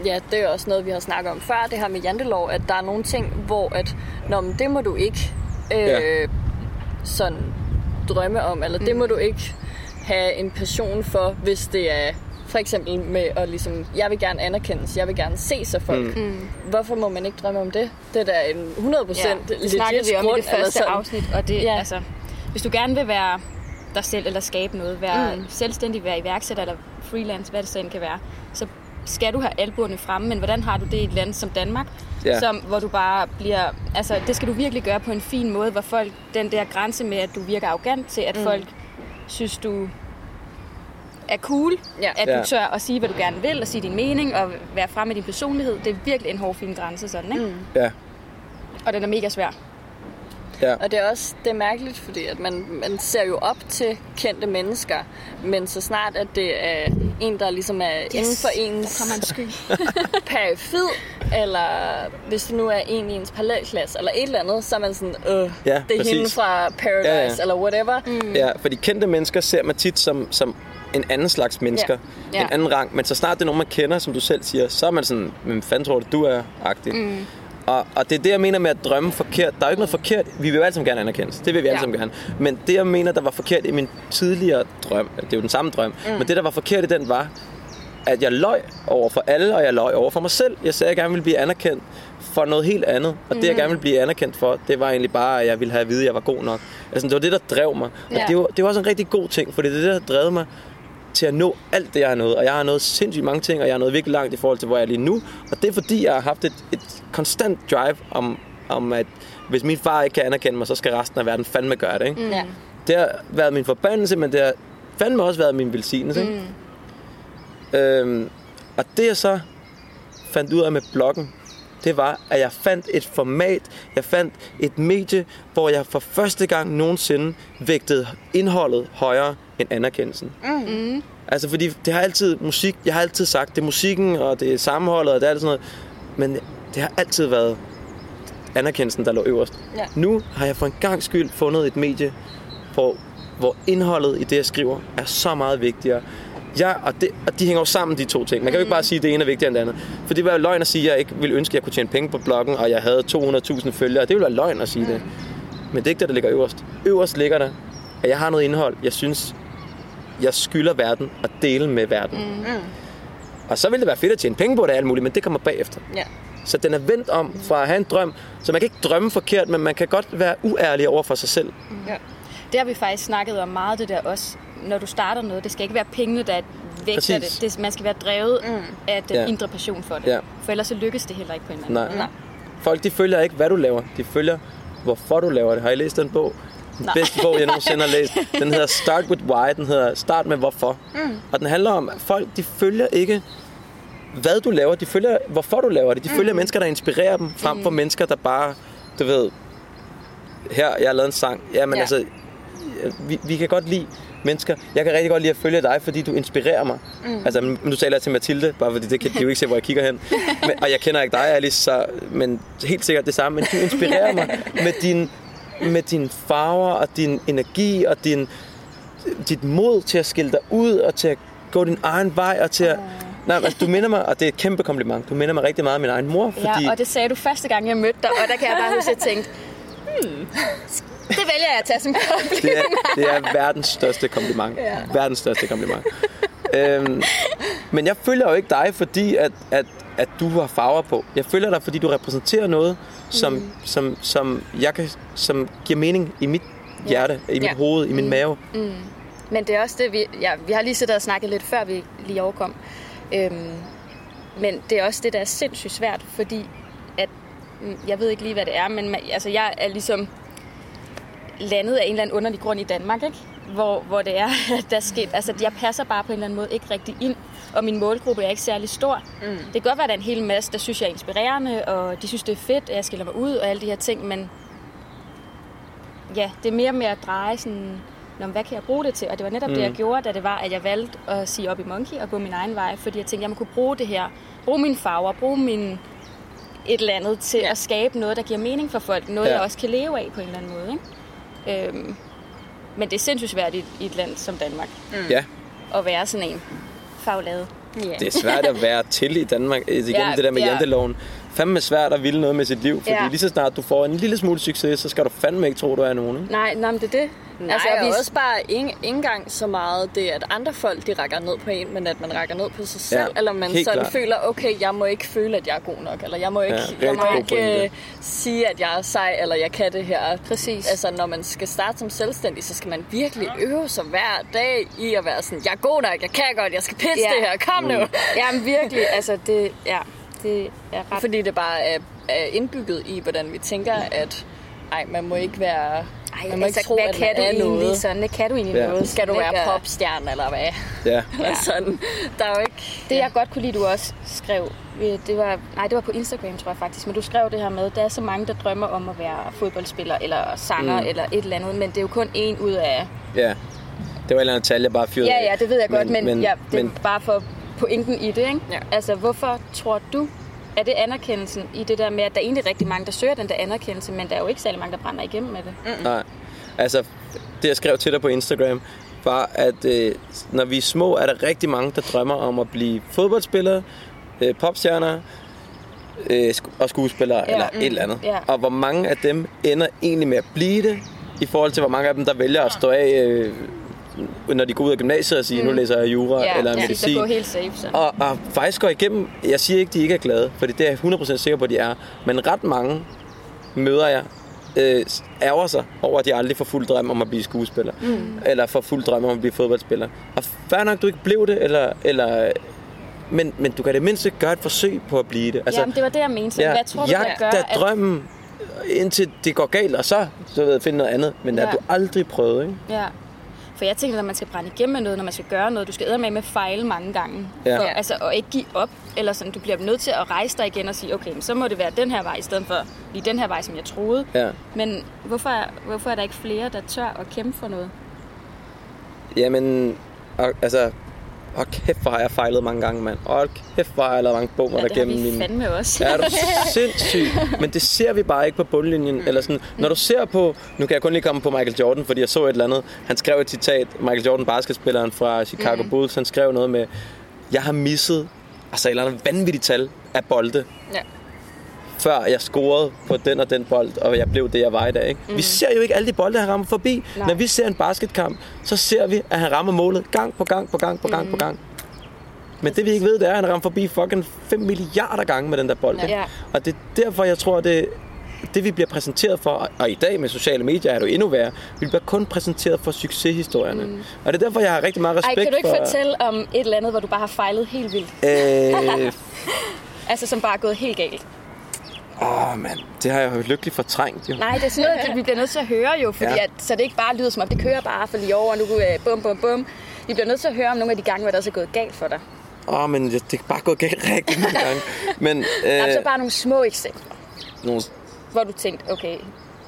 ja, det er også noget, vi har snakket om før, det her med jantelov, at der er nogle ting, hvor at, Nå, men det må du ikke øh, Ja. sådan drømme om, eller det må du ikke have en passion for, hvis det er for eksempel med at ligesom, jeg vil gerne anerkendes, jeg vil gerne ses af folk. Mm. Hvorfor må man ikke drømme om det? Det er da en 100% Ja, legit det snakkede vi om i grund, det eller første sådan. afsnit, og det, Ja. altså, hvis du gerne vil være dig selv, eller skabe noget, være Mm. mm. selvstændig, være iværksætter, eller freelance, hvad det så end kan være, så skal du have albuerne fremme, men hvordan har du det i et land som Danmark, Ja. som, hvor du bare bliver, altså det skal du virkelig gøre på en fin måde, hvor folk, den der grænse med, at du virker arrogant til, at mm. folk synes, du er cool, Ja. at Ja. du tør at sige, hvad du gerne vil, og sige din mening, og være fremme med din personlighed. Det er virkelig en hård, fin grænse sådan, ikke? Mm. Ja. Og den er mega svær. Ja. Og det er også det er mærkeligt, fordi at man, man ser jo op til kendte mennesker, men så snart at det er en, der ligesom er yes. inden for ens kommer en sky. *laughs* perifid, eller hvis det nu er en i ens parallelklasse, eller et eller andet, så er man sådan, øh, Ja, det er præcis. hende fra Paradise, Ja, ja. eller whatever. Mm. Ja, fordi kendte mennesker ser man tit som, som en anden slags mennesker. Ja. Ja. Ja. En anden rang. Men så snart det er nogen, man kender, som du selv siger, så er man sådan, hvem fanden tror du, du er? Agtig. Mm. Og, og det er det, jeg mener med at drømme forkert. Der er jo ikke noget forkert. Vi vil jo alle sammen gerne anerkendes. Det vil vi alle Ja. sammen gerne. Men det, jeg mener, der var forkert i min tidligere drøm, det er jo den samme drøm, mm. men det, der var forkert i den, var, at jeg løj over for alle, og jeg løj over for mig selv. Jeg sagde, at jeg gerne ville blive anerkendt for noget helt andet. Og det, jeg gerne ville blive anerkendt for, det var egentlig bare, at jeg ville have at vide, at jeg var god nok. Altså, det var det, der drev mig. Og Ja. det, var, det var også en rigtig god ting, for det er det, der drevet mig til at nå alt det, jeg har nået. Og jeg har nået sindssygt mange ting, og jeg har nået virkelig langt i forhold til, hvor jeg er lige nu. Og det er fordi, jeg har haft et, et konstant drive om, om, at hvis min far ikke kan anerkende mig, så skal resten af verden fandme gøre det. Ikke? Ja. Det har været min forbandelse, men det har fandme også været min velsignelse. Mm. Øhm, og det jeg så fandt ud af med bloggen, det var, at jeg fandt et format, jeg fandt et medie, hvor jeg for første gang nogensinde vægtede indholdet højere end anerkendelsen. Mm. Altså fordi det har altid musik, jeg har altid sagt, det er musikken, og det er sammenholdet, og det er alt sådan noget. Men det har altid været anerkendelsen, der lå øverst. Ja. Nu har jeg for en gang skyld fundet et medie, hvor, hvor indholdet i det, jeg skriver, er så meget vigtigere. Ja, og, det, og de hænger jo sammen, de to ting. Man kan jo ikke bare sige, at det ene er vigtigere end det andet. For det var jo løgn at sige, at jeg ikke ville ønske, at jeg kunne tjene penge på bloggen, og jeg havde 200.000 følgere. Det ville være løgn at sige det. Men det er ikke det, der ligger øverst. Øverst ligger der, at jeg har noget indhold, jeg synes, jeg skylder verden at dele med verden. Mm. Og så ville det være fedt at tjene penge på det og alt muligt, men det kommer bagefter. Ja. Så den er vendt om fra at have en drøm. Så man kan ikke drømme forkert, men man kan godt være uærlig over for sig selv. ja. Det har vi faktisk snakket om meget, det der også. Når du starter noget, det skal ikke være pengene, der vægter Præcis. det. det. Man skal være drevet mm. af den Ja. indre passion for det. Ja. For ellers så lykkes det heller ikke på en eller anden Nej. måde. Nej. Folk de følger ikke, hvad du laver. De følger, hvorfor du laver det. Har I læst den bog? Den bedste bog, jeg nogensinde har læst. Den hedder Start with Why. Den hedder Start med hvorfor. Mm. Og den handler om, at folk de følger ikke, hvad du laver. De følger, hvorfor du laver det. De følger mennesker, der inspirerer dem, frem for mennesker, der bare, du ved, her, jeg har lavet en sang. Ja, men Ja. altså, vi, vi kan godt lide mennesker. Jeg kan rigtig godt lide at følge dig, fordi du inspirerer mig. Mm. Altså, men nu taler jeg til Mathilde, bare fordi det kan de jo ikke se, hvor jeg kigger hen. *laughs* Men, og jeg kender ikke dig, Alice, så, men helt sikkert det samme. Men du inspirerer *laughs* mig med din, med dine farver og din energi og din, dit mod til at skille dig ud og til at gå din egen vej og til at... Nej, altså, du minder mig, og det er et kæmpe kompliment, du minder mig rigtig meget om min egen mor, fordi... Ja, og det sagde du første gang, jeg mødte dig, og der kan jeg bare huske, at jeg tænkte, hmm, det vælger jeg at tage som kompliment. Det er, det er verdens største kompliment. Ja. Verdens største kompliment. Øhm, men jeg følger jo ikke dig, fordi at, at, at du har farver på. Jeg følger dig, fordi du repræsenterer noget, som, mm. som, som, jeg kan, som giver mening i mit hjerte, i mit Ja. hoved, i min Mm. mave. Men det er også det, vi, ja, vi har lige siddet og snakket lidt før vi lige overkom. Øhm, men det er også det, der er sindssygt svært, fordi at, mm, jeg ved ikke lige, hvad det er, men man, altså, jeg er ligesom landet af en eller anden underlig grund i Danmark, ikke? Hvor, hvor det er, *laughs* der sker, altså jeg passer bare på en eller anden måde ikke rigtig ind, og min målgruppe er ikke særlig stor. Mm. Det kan godt være, at der er en hel masse, der synes, jeg er inspirerende, og de synes, det er fedt, at jeg skiller mig ud og alle de her ting, men ja, det er mere med at dreje sådan, Nå, hvad kan jeg bruge det til? Og det var netop mm. det, jeg gjorde, da det var, at jeg valgte at sige op i Monkey og gå min egen vej, fordi jeg tænkte, jeg må kunne bruge det her, bruge mine farver, bruge min et eller andet til ja. at skabe noget, der giver mening for folk, noget, ja. jeg også kan leve af på en eller anden måde. Ikke? Øhm, men det er sindssygt svært i, i et land som Danmark Mm. Ja, at være sådan en fagladet. Ja. det er svært at være til i Danmark, igen Ja, det der med ja. janteloven. Fandme svært at ville noget med sit liv, fordi Ja. lige så snart du får en lille smule succes, så skal du fandme ikke tro, du er nogen. Ikke? Nej, nej, men det er det. Nej, altså, vi- og også bare ikke, engang så meget det, at andre folk de rækker ned på en, men at man rækker ned på sig selv, Ja, eller man sådan klart. føler, okay, jeg må ikke føle, at jeg er god nok, eller jeg må ikke, Ja, jeg må ikke øh, sige, at jeg er sej, eller jeg kan det her. Præcis. Altså, når man skal starte som selvstændig, så skal man virkelig øve sig hver dag i at være sådan, jeg er god nok, jeg kan godt, jeg skal pitche Ja. det her, kom nu. Jamen virkelig, altså det, ja, det er ret... Fordi det bare er, er indbygget i, hvordan vi tænker, at ej, man må ikke være... Ej, man altså, ikke tro, hvad at kan du er egentlig noget. sådan? Det kan du egentlig Ja. noget? Skal du være popstjerne, eller hvad? Ja. *laughs* Ja. Sådan, der er jo ikke... Det jeg godt kunne lide, du også skrev Det var, nej, det var på Instagram, tror jeg faktisk. Men du skrev det her med, der er så mange, der drømmer om at være fodboldspiller eller sanger Mm. eller et eller andet. Men det er jo kun en ud af... Ja. Det var et eller andet tal, jeg bare fyrede Ja, ja, det ved jeg godt, men, men ja, det er men bare for pointen i det, ikke? Ja. Altså, hvorfor tror du, er det anerkendelsen i det der med, at der er egentlig rigtig mange, der søger den der anerkendelse, men der er jo ikke særlig mange, der brænder igennem med det? Mm. Nej. Altså, det jeg skrev til dig på Instagram, var, at øh, når vi er små, er der rigtig mange, der drømmer om at blive fodboldspillere, øh, popstjerner øh, og skuespillere, Ja, eller mm, et eller andet. ja. Og hvor mange af dem ender egentlig med at blive det, i forhold til hvor mange af dem, der vælger at stå af, øh, når de går ud af gymnasiet og siger, mm. nu læser jeg jura Ja, eller ja, medicin. der går helt safe, så. Og, og faktisk går igennem, jeg siger ikke, de ikke er glade, for det er jeg 100% sikker på, at de er. Men ret mange møder jeg, øh, ærger sig over, at de aldrig får fuld drøm om at blive skuespiller. Mm. Eller får fuld drøm om at blive fodboldspiller. Og fair nok, du ikke blev det, eller, eller, men, men du kan det mindste gøre et forsøg på at blive det. Altså, Jamen, det var det, jeg mente. Så hvad tror du, der jagt gør, at... drømmen, indtil det går galt, og så, så ved jeg, finde noget andet. Men ja. Ja. at du aldrig prøvet, ikke? Ja. For jeg tænker, når man skal brænde igennem med noget, når man skal gøre noget, du skal med med fejle mange gange. Ja. For, altså, og ikke give op. Eller sådan, du bliver nødt til at rejse dig igen og sige, okay, men så må det være den her vej, i stedet for lige den her vej, som jeg troede. Ja. Men hvorfor er, hvorfor er der ikke flere, der tør at kæmpe for noget? Jamen, altså, og kæft, hvor har jeg fejlet mange gange, mand. Og kæft, hvor har jeg lavet mange bomber Ja, der det gennem min... fandme også. Ja, er du sindssyg. Men det ser vi bare ikke på bundlinjen. Mm. Eller sådan, når du ser på... Nu kan jeg kun lige komme på Michael Jordan, fordi jeg så et eller andet. Han skrev et citat. Michael Jordan, basketspilleren fra Chicago mm. Bulls, han skrev noget med... Jeg har misset altså et eller andet vanvittigt tal af bolde, Ja. Før jeg scorede på den og den bold, og jeg blev det, jeg var i dag. Ikke? Mm. Vi ser jo ikke alle de bolde, han rammer forbi. Nej. Når vi ser en basketkamp, så ser vi, at han rammer målet gang på gang på gang på gang mm. på gang. Men det vi ikke ved, det er, at han rammer forbi fucking 5 milliarder gange med den der bold. Ja. Og det er derfor, jeg tror, det det vi bliver præsenteret for, og i dag med sociale medier er det jo endnu værre, vi bliver kun præsenteret for succeshistorierne. Mm. Og det er derfor, jeg har rigtig meget Ej, respekt kan du ikke for... fortælle om et eller andet, hvor du bare har fejlet helt vildt? Øh, *laughs* Altså, som bare er gået helt galt. Åh, mand, det har jeg jo lykkeligt fortrængt, jo. Nej, det er sådan noget, vi bliver nødt til at høre jo, fordi Ja. at, så det ikke bare lyder som om, det kører bare for lige over, og nu øh, bum, bum, bum. Vi bliver nødt til at høre om nogle af de gange, hvor det også er gået galt for dig. Åh, oh, men det, er bare gået galt rigtig mange gange. *laughs* Men, øh, Øh. Så bare nogle små eksempler, nogle, hvor du tænkte, okay,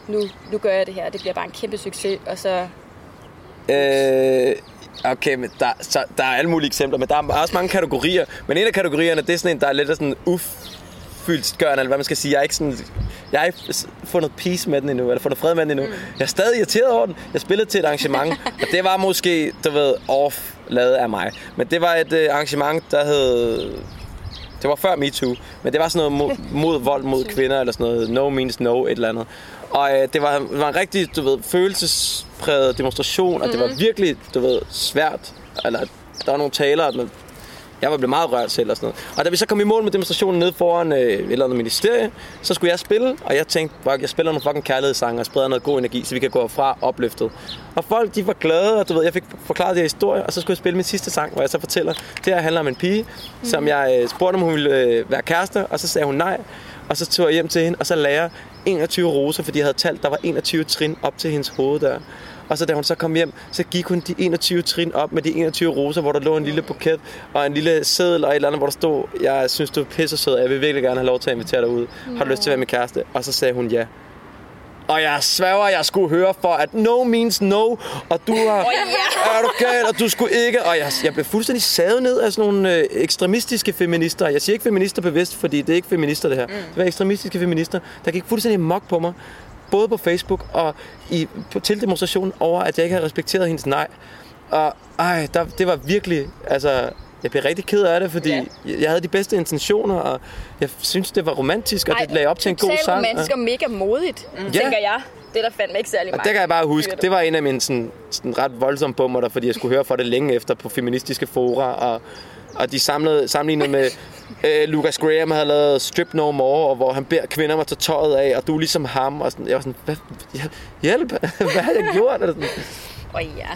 nu, nu gør jeg det her, det bliver bare en kæmpe succes, og så... øh, okay, men der, så, der er alle mulige eksempler, men der er også mange kategorier. Men en af kategorierne, det er sådan en, der er lidt sådan ufyldtgørende, eller hvad man skal sige. Jeg er ikke sådan... Jeg har ikke fundet peace med den endnu, eller fundet fred med den endnu. Jeg er stadig irriteret over den. Jeg spillede til et arrangement, *laughs* og det var måske, du ved, off lavet af mig. Men det var et øh, arrangement, der hed det var før MeToo, men det var sådan noget mod, *laughs* mod vold mod kvinder, eller sådan noget no means no, et eller andet. Og øh, det, var, det var en rigtig, du ved, følelsespræget demonstration, og det var virkelig, du ved, svært. Eller, der var nogle talere, men jeg var blevet meget rørt selv og sådan noget. Og da vi så kom i mål med demonstrationen nede foran øh, et eller andet ministerie, så skulle jeg spille, og jeg tænkte, fuck, jeg spiller nogle fucking kærlighedssange og spreder noget god energi, så vi kan gå fra opløftet. Og folk, de var glade, og du ved, jeg fik forklaret det her historie, og så skulle jeg spille min sidste sang, hvor jeg så fortæller, det her handler om en pige, mm. som jeg øh, spurgte, om hun ville øh, være kæreste, og så sagde hun nej. Og så tog jeg hjem til hende, og så lagde jeg 21 roser, fordi jeg havde talt, der var 21 trin op til hendes hoved der. Og så da hun så kom hjem, så gik hun de 21 trin op med de 21 roser, hvor der lå en lille buket og en lille seddel og et eller andet, hvor der stod, jeg synes, du er pisse sød, og jeg vil virkelig gerne have lov til at invitere dig ud. Har du lyst til at være min kæreste? Og så sagde hun ja. Og jeg sværger, jeg skulle høre for, at no means no, og du har, er du gal, og du skulle ikke, og jeg, jeg blev fuldstændig savet ned af sådan nogle øh, ekstremistiske feminister. Jeg siger ikke feminister bevidst, fordi det er ikke feminister det her. Mm. Det var ekstremistiske feminister, der gik fuldstændig mok på mig, både på Facebook og i, på, til demonstrationen over, at jeg ikke havde respekteret hendes nej. Og ej, der, det var virkelig, altså, jeg blev rigtig ked af det, fordi Ja. jeg, havde de bedste intentioner, og jeg synes, det var romantisk, og det lagde op til en god sang. romantisk og mega modigt, mm. tænker jeg. Det er der fandme ikke særlig Og meget. det kan jeg bare huske, det var en af mine sådan, sådan ret voldsomme bummer der, fordi jeg skulle høre for det længe efter på feministiske fora, og, og de samlede, sammenlignede med, *laughs* øh, Lucas Graham havde lavet Strip No More, og hvor han beder kvinder om at tage tøjet af, og du er ligesom ham, og sådan, jeg var sådan, hvad, hjælp, *laughs* hvad har jeg gjort? Eller sådan. Åh ja.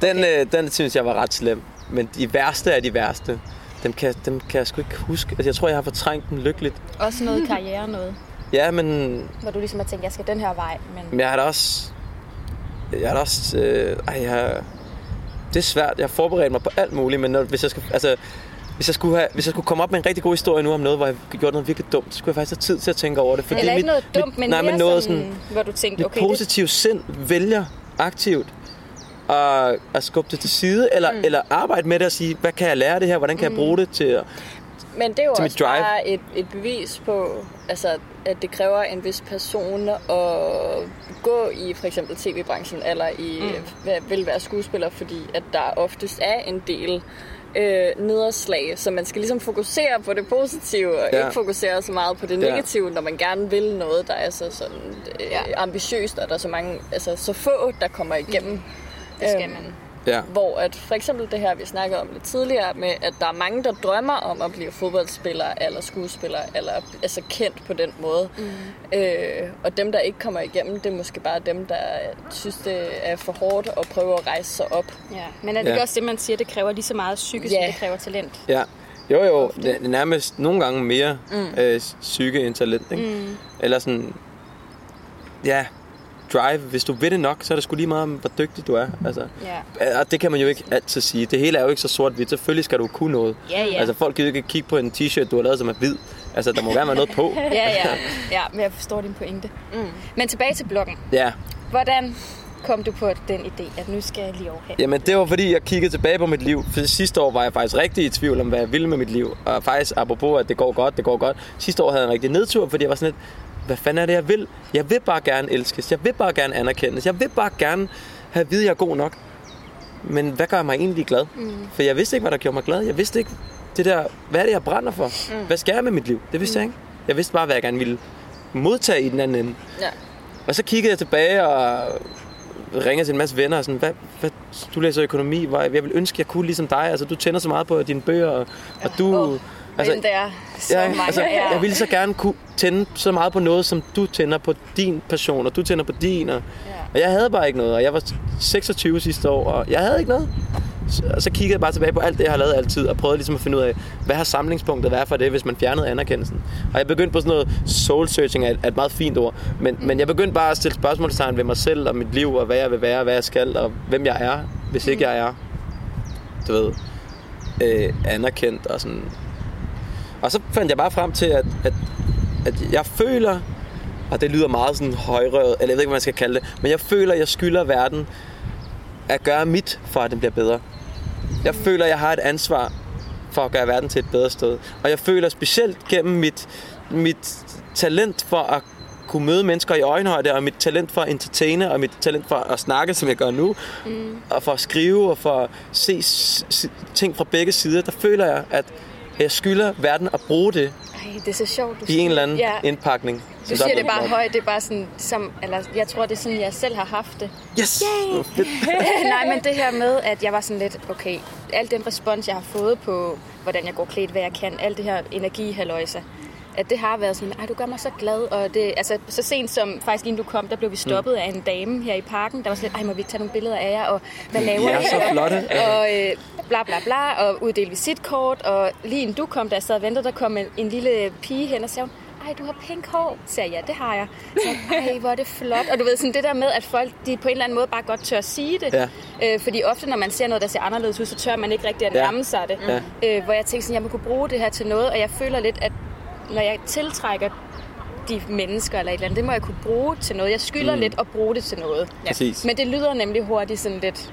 Den, øh, den synes jeg var ret slem, men de værste er de værste. Dem kan, dem kan jeg sgu ikke huske. Altså, jeg tror, jeg har fortrængt den lykkeligt. Også noget karriere noget, Ja, men hvor du ligesom har tænkt, jeg skal den her vej, men... Men jeg har da også... Jeg har da også... Øh, ej, jeg, det er svært. Jeg har forberedt mig på alt muligt, men når, hvis jeg skal... Altså, hvis jeg, skulle have, hvis jeg skulle komme op med en rigtig god historie nu om noget, hvor jeg gjorde noget virkelig dumt, så skulle jeg faktisk have tid til at tænke over det. For Eller det er ikke noget mit, dumt, men nej, men noget sådan, sådan, hvor du tænkte, okay, det, positive sind vælger aktivt at, at skubbe det til side, eller, mm. eller arbejde med det og sige, hvad kan jeg lære af det her, hvordan kan jeg bruge det til at... Men det er jo også drive. bare et, et bevis på, altså, at det kræver en vis person at gå i for eksempel tv-branchen, eller i, mm. vil være skuespiller, fordi at der oftest er en del øh, nederslag, så man skal ligesom fokusere på det positive, og Ja. ja. ikke fokusere så meget på det Ja. negative, når man gerne vil noget, der er så sådan øh, Ja. ja. ambitiøst, og der er så mange, altså så få, der kommer igennem. Det skal Øhm, man. Ja, hvor at for eksempel det her, vi snakkede om lidt tidligere, med at der er mange, der drømmer om at blive fodboldspiller eller skuespiller, eller altså kendt på den måde. Mm. Øh, og dem, der ikke kommer igennem, det er måske bare dem, der synes, det er for hårdt at prøve at rejse sig op. Ja. Men er det Ja. ikke også det, man siger, det kræver lige så meget psykisk, Ja. som det kræver talent? ja. Jo, jo, det er nærmest nogle gange mere mm. øh, psyke end talent, ikke? Mm. Eller sådan, ja, drive. Hvis du vil det nok, så er det sgu lige meget, om, hvor dygtig du er. Altså, Ja. Og det kan man jo ikke altid sige. Det hele er jo ikke så sort-hvidt. Selvfølgelig skal du kunne noget. Ja, ja. Altså folk gider ikke kigge på en t-shirt, du har lavet, som er hvid. Altså, der må gerne være noget på. *laughs* Ja, ja. ja, men jeg forstår din pointe. Mm. Men tilbage til bloggen. Ja. Hvordan kom du på den idé, at nu skal jeg lige over her? Jamen, det var fordi, jeg kiggede tilbage på mit liv. For sidste år var jeg faktisk rigtig i tvivl om, hvad jeg ville med mit liv. Og faktisk, apropos, at det går godt, det går godt. Sidste år havde jeg en rigtig nedtur, fordi jeg var sådan lidt, hvad fanden er det, jeg vil? Jeg vil bare gerne elskes. Jeg vil bare gerne anerkendes. Jeg vil bare gerne have at vide, at jeg er god nok. Men hvad gør mig egentlig glad? Mm. For jeg vidste ikke, hvad der gjorde mig glad. Jeg vidste ikke, det der, hvad er det, jeg brænder for? Mm. Hvad skal jeg med mit liv? Det vidste mm. jeg ikke. Jeg vidste bare, hvad jeg gerne ville modtage i den anden ende. Ja. Og så kiggede jeg tilbage og ringede til en masse venner og sådan, hvad, hvad, du læser økonomi, hvor jeg, jeg vil ønske, jeg kunne ligesom dig. Altså, du tænder så meget på dine bøger, og, og du... Åh, altså, den der, så ja, mange altså, er. jeg ville så gerne kunne tænde så meget på noget, som du tænder på din passion, og du tænder på din. Og, Ja. og jeg havde bare ikke noget, og jeg var 26 sidste år, og jeg havde ikke noget. Så, og så kiggede jeg bare tilbage på alt det, jeg har lavet altid, og prøvede ligesom at finde ud af, hvad har samlingspunktet været for det, hvis man fjernede anerkendelsen. Og jeg begyndte på sådan noget soul searching, er et, et meget fint ord, men, mm. men jeg begyndte bare at stille spørgsmålstegn ved mig selv og mit liv, og hvad jeg vil være, hvad jeg skal, og hvem jeg er, hvis ikke jeg er, du ved, øh, anerkendt og sådan. Og så fandt jeg bare frem til, at, at, at jeg føler, og det lyder meget sådan højrøret, eller jeg ved ikke, hvad man skal kalde det, men jeg føler, at jeg skylder verden at gøre mit, for at den bliver bedre. Jeg føler, at jeg har et ansvar for at gøre verden til et bedre sted. Og jeg føler specielt gennem mit, mit talent for at kunne møde mennesker i øjenhøjde, og mit talent for at entertaine, og mit talent for at snakke, som jeg gør nu, mm. og for at skrive, og for at se s- s- ting fra begge sider, der føler jeg, at jeg skylder verden at bruge det Ej, det er så sjovt, du i en eller anden Ja, indpakning. du siger det bare højt, det er bare sådan, som, eller jeg tror, det er sådan, jeg selv har haft det. Yes! Yay! *laughs* Nej, men det her med, at jeg var sådan lidt, okay, al den respons, jeg har fået på, hvordan jeg går klædt, hvad jeg kan, alt det her energi, halløjsa, at det har været sådan, ej, du gør mig så glad, og det, altså, så sent som, faktisk inden du kom, der blev vi stoppet mm. af en dame her i parken, der var sådan ej, må vi ikke tage nogle billeder af jer, og hvad laver I I? så flotte. *laughs* Og øh, bla bla bla, og uddele visitkort, og lige inden du kom, da jeg sad og ventede, der kom en, en lille pige hen og sagde, ej, du har pink hår. Så sagde jeg, ja, det har jeg. Så ej, hvor er det flot. Og du ved, sådan det der med, at folk de på en eller anden måde bare godt tør at sige det. Ja. Øh, fordi ofte, når man ser noget, der ser anderledes ud, så tør man ikke rigtig at Ja. nærme sig det. Ja. Øh, hvor jeg tænkte sådan, jeg må kunne bruge det her til noget, og jeg føler lidt, at når jeg tiltrækker de mennesker eller et eller andet, det må jeg kunne bruge til noget. Jeg skylder mm. lidt at bruge det til noget. Præcis. Men det lyder nemlig hurtigt sådan lidt,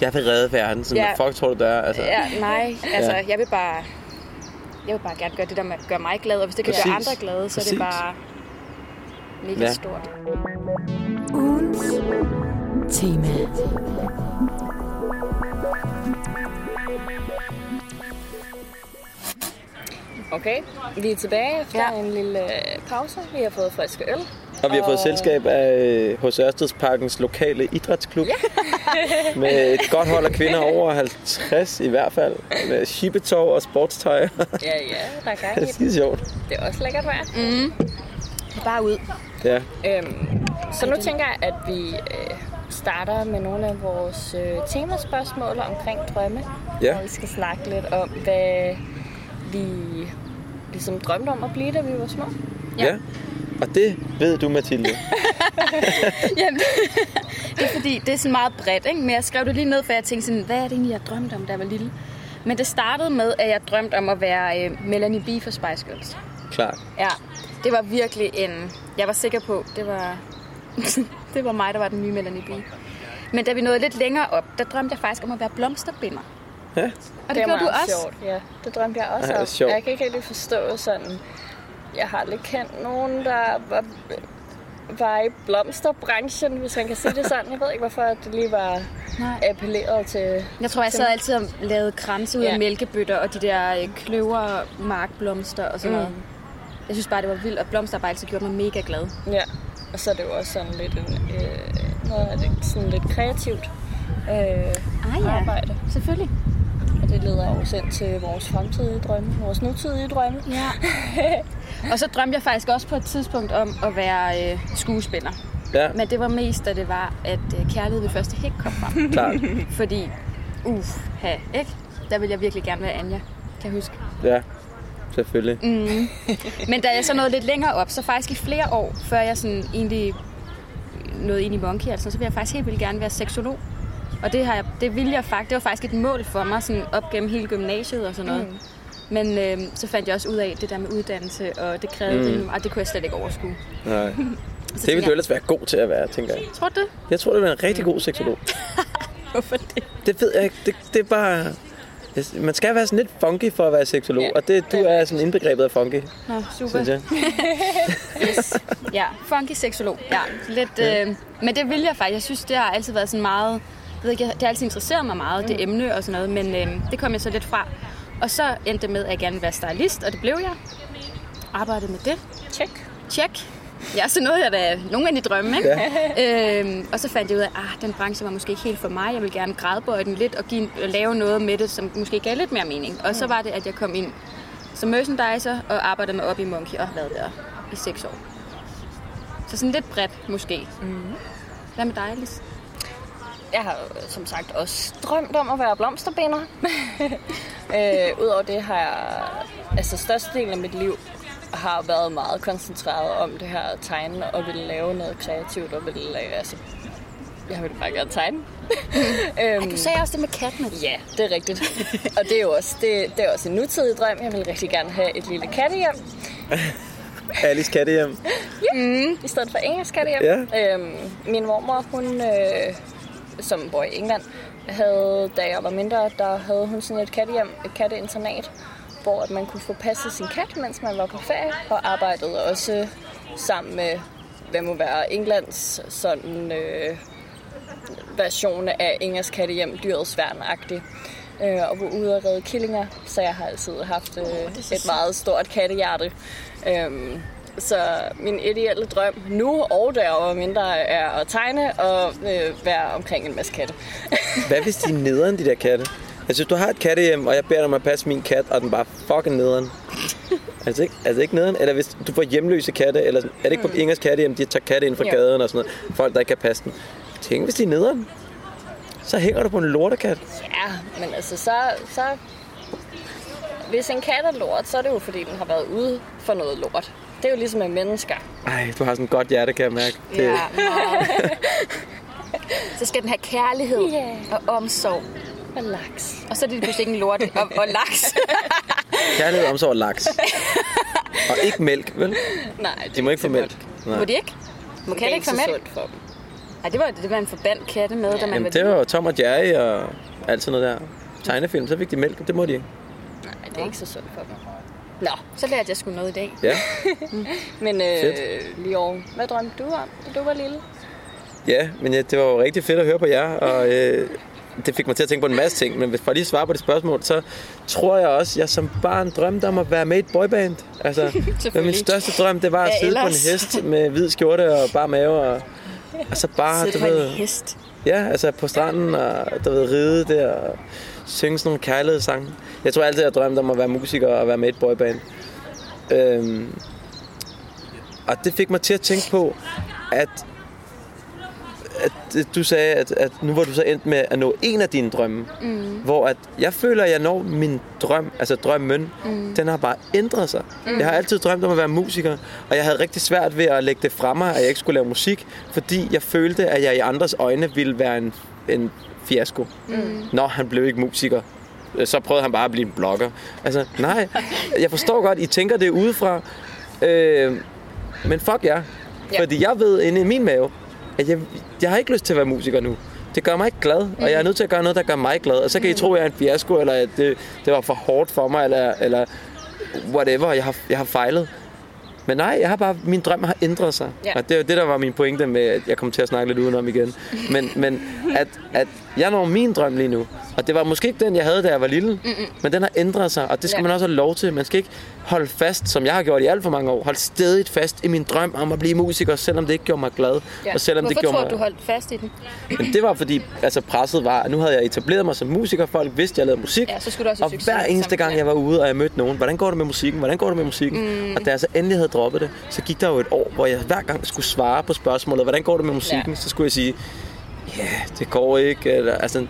Jeg vil redde verden. Sådan, Ja. ja. fuck tror du, det er? Altså, ja, nej, *laughs* altså, Ja. jeg vil bare... Jeg vil bare gerne gøre det, der gør mig glad, og hvis det kan gøre Præcis. andre glade, så er Præcis. det bare mega Ja. stort. Ugens tema. Okay, vi er tilbage efter Ja. en lille øh, pause. Vi har fået friske øl. Og vi har fået Og- selskab af H.C. Ørstedsparkens lokale idrætsklub. Ja. *laughs* med et godt hold af kvinder over 50 i hvert fald. Med shibetov og sportstøj. Ja, ja, der er gang i *laughs* det er det. skide sjovt. Det er også lækkert vejr. Bare ud. Ja. Øhm, så nu tænker jeg, at vi øh, starter med nogle af vores øh, temaspørgsmål omkring drømme. Ja. Og vi skal snakke lidt om, hvad vi ligesom drømte om at blive, da vi var små. ja. ja. Og det ved du, Mathilde. *laughs* Jamen, det er fordi, det er sådan meget bredt, ikke? Men jeg skrev det lige ned, for jeg tænkte sådan, hvad er det egentlig, jeg drømte om, da jeg var lille? Men det startede med, at jeg drømte om at være øh, Melanie B for Spice Girls. Klart. Ja, det var virkelig en... Jeg var sikker på, det var, *laughs* det var mig, der var den nye Melanie B. Men da vi nåede lidt længere op, der drømte jeg faktisk om at være blomsterbinder. Ja. Og det, det er gjorde du meget også. Sjovt, ja. Det drømte jeg også Ej, hvor om. Jeg kan ikke rigtig forstå sådan... Jeg har aldrig kendt nogen, der var, var i blomsterbranchen, hvis man kan sige det sådan. Jeg ved ikke, hvorfor det lige var Nej. appelleret til... Jeg tror, jeg sad altid og lavede kranse ud af Ja. mælkebøtter og de der øh, kløver, markblomster og sådan Mm. noget. Jeg synes bare, det var vildt, og blomster har bare altid gjort mig mega glad. Ja, og så er det jo også sådan lidt, en, øh, noget af det sådan lidt kreativt øh, Ah arbejde. selvfølgelig. Og det leder jo selv til vores fremtidige drømme, vores nutidige drømme. Ja. *laughs* og så drømte jeg faktisk også på et tidspunkt om at være øh, skuespiller. Ja, Men det var mest, da det var, at øh, kærlighed ved første hik kom frem. *laughs* klart. Fordi, uff, ha, ikke? Der ville jeg virkelig gerne være Anja, kan jeg huske. Ja, selvfølgelig. Mm. Men da jeg så nåede lidt længere op, så faktisk i flere år, før jeg sådan egentlig nåede ind i Monkey, altså, så ville jeg faktisk helt vildt gerne være seksolog. Og det, har jeg, det ville jeg faktisk, det var faktisk et mål for mig, sådan op gennem hele gymnasiet og sådan noget. Mm. Men øh, så fandt jeg også ud af det der med uddannelse, og det krævede mm. og det kunne jeg slet ikke overskue. Nej. *laughs* Det vil tænkte du ellers være god til at være, tænker jeg. Tror du det? Jeg tror, det være en rigtig god seksolog. *laughs* Hvorfor det? Det ved jeg ikke. Det, det er bare... Man skal være sådan lidt funky for at være seksolog, Ja, og det, du er sådan indbegrebet af funky, Nå, super. synes jeg. *laughs* Yes. Ja, funky seksolog. Ja, lidt, øh, men det vil jeg faktisk. Jeg synes, det har altid været sådan meget... Ved ikke, det har altid interesseret mig meget, det emne og sådan noget, men øh, det kom jeg så lidt fra. Og så endte det med, at jeg gerne ville være stylist, og det blev jeg. Arbejdede med det. Tjek. Tjek. Ja, så nåede jeg da nogle af de drømme, ikke? Ja. *laughs* Øhm, og så fandt jeg ud af, at ah, den branche var måske ikke helt for mig. Jeg ville gerne gradbøje den lidt og give, lave noget med det, som måske gav lidt mere mening. Og så var det, at jeg kom ind som merchandiser og arbejdede med op i Monkey og har været der i seks år. Så sådan lidt bredt måske. Mm. Hvad med dig, Alice? Jeg har jo, som sagt også drømt om at være blomsterbinder. *laughs* øh, Udover det har jeg... Altså størstedelen af mit liv har været meget koncentreret om det her at tegne og ville lave noget kreativt og ville lave, altså, jeg ville bare gerne tegne. *laughs* øhm, Du sagde også det med katten. ja, det er rigtigt. og det er jo også, det, det er også en nutidig drøm. Jeg vil rigtig gerne have et lille kattehjem, *laughs* Alice Kattehjem. i stedet for engelsk kattehjem. Ja. Øhm, min mormor, hun, øh, som bor i England, havde, da jeg var mindre, der havde hun sådan et kattehjem, et katteinternat, hvor at man kunne få passet sin kat, mens man var på ferie, og arbejdede også sammen med, hvad må være Englands sådan, øh, version af Ingers kattehjem, dyrets værn-agtig. Øh, og var ude og redde killinger, så jeg har altid haft øh, et meget stort kattehjerte. Øhm, så min ideelle drøm nu og var mindre er at tegne og øh, være omkring en masse katte. *laughs* Hvad hvis de er nederen, de der katte? Altså, hvis du har et kattehjem, og jeg beder dig om at passe min kat, og den bare fucking nederen. *laughs* Altså ikke, altså ikke nederen? Eller hvis du får hjemløse katte, eller er det ikke på Ingers kattehjem, de tager katte ind fra Jo. gaden og sådan noget. Folk, der ikke kan passe den. Tænk, hvis de er nederen. Så hænger du på en lortekat. ja, men altså så, så... Hvis en kat er lort, så er det jo fordi, den har været ude for noget lort. Det er jo ligesom med mennesker. Ej, du har sådan et godt hjerte, kan jeg mærke. Det, Ja, meget. *laughs* så skal den have kærlighed Ja. og omsorg. Og laks. Og så er det pludselig ikke en lort og, og laks. *laughs* Kærlighed, omsorg og laks. *laughs* og ikke mælk, vel? Nej, det De må ikke få mælk. Må de ikke? Må Det er katte ikke få så mælk? sundt for dem. Nej, det var, det var en forbandt katte med, da man Jamen, var det var Tom og Jerry og alt sådan noget der. Tegnefilm, så fik de mælk, det må de ikke. Nej, det er ikke så sundt for dem. Nå, Så lærte jeg sgu noget i dag. Ja, *laughs* men øh. Leon, hvad drømte du om, da du var lille? ja men ja, det var jo rigtig fedt at høre på jer, og øh, det fik mig til at tænke på en masse ting. Men hvis for lige at svare på det spørgsmål, så tror jeg også, jeg som barn drømte om at være med i et boyband. Altså, *laughs* men min største drøm, det var at Hvad sidde på en ellers? hest med hvid skjorte og bare mave. Og, og så bare, Sidde du på en ved, hest. Ja, altså på stranden og du ved, ride der og synge sådan nogle kærlighedssange. Jeg tror altid, jeg drømte om at være musiker og være med i et boyband. Øhm, og det fik mig til at tænke på, at, at du sagde, at, at nu var du så endt med at nå en af dine drømme. Mm. Hvor at jeg føler, at jeg når min drøm, altså drømmen, mm. den har bare ændret sig. Mm. Jeg har altid drømt om at være musiker, og jeg havde rigtig svært ved at lægge det fra mig, at jeg ikke skulle lave musik, fordi jeg følte, at jeg i andres øjne ville være en, en fiasko. Mm. Nå, han blev ikke musiker. så prøvede han bare at blive en blogger. Altså, nej. Jeg forstår godt, I tænker det udefra. Øh, men fuck jer. Ja. Fordi jeg ved inde i min mave, at jeg, jeg har ikke lyst til at være musiker nu. Det gør mig ikke glad, og jeg er nødt til at gøre noget, der gør mig glad. Og så kan I tro, at jeg er en fiasko, eller at det, det var for hårdt for mig, eller, eller whatever, jeg har, jeg har fejlet. Men nej, jeg har bare, min drøm har ændret sig. Ja. Og det er jo det, der var min pointe med, at jeg kommer til at snakke lidt udenom igen. Men, men at, at jeg når min drøm lige nu. Og det var måske ikke den, jeg havde, da jeg var lille. Mm-mm. Men den har ændret sig, og det skal Ja. man også have lov til. Man skal ikke holde fast, som jeg har gjort i alt for mange år. Holde stedigt fast i min drøm om at blive musiker, selvom det ikke gjorde mig glad. Ja. Og selvom Hvorfor det gjorde tror mig... du, du holdt fast i den? Men det var fordi, altså presset var, at nu havde jeg etableret mig som musiker. Folk vidste, at jeg lavede musik. Ja, så skulle du også og hver eneste sammen. gang, jeg var ude, og jeg mødte nogen, hvordan går det med musikken? Hvordan går det med musikken? Mm. Og da jeg så endelig havde droppet det, så gik der jo et år, hvor jeg hver gang skulle svare på spørgsmålet, hvordan går det med musikken? Ja. Så skulle jeg sige, ja, yeah, det går ikke. Eller, altså,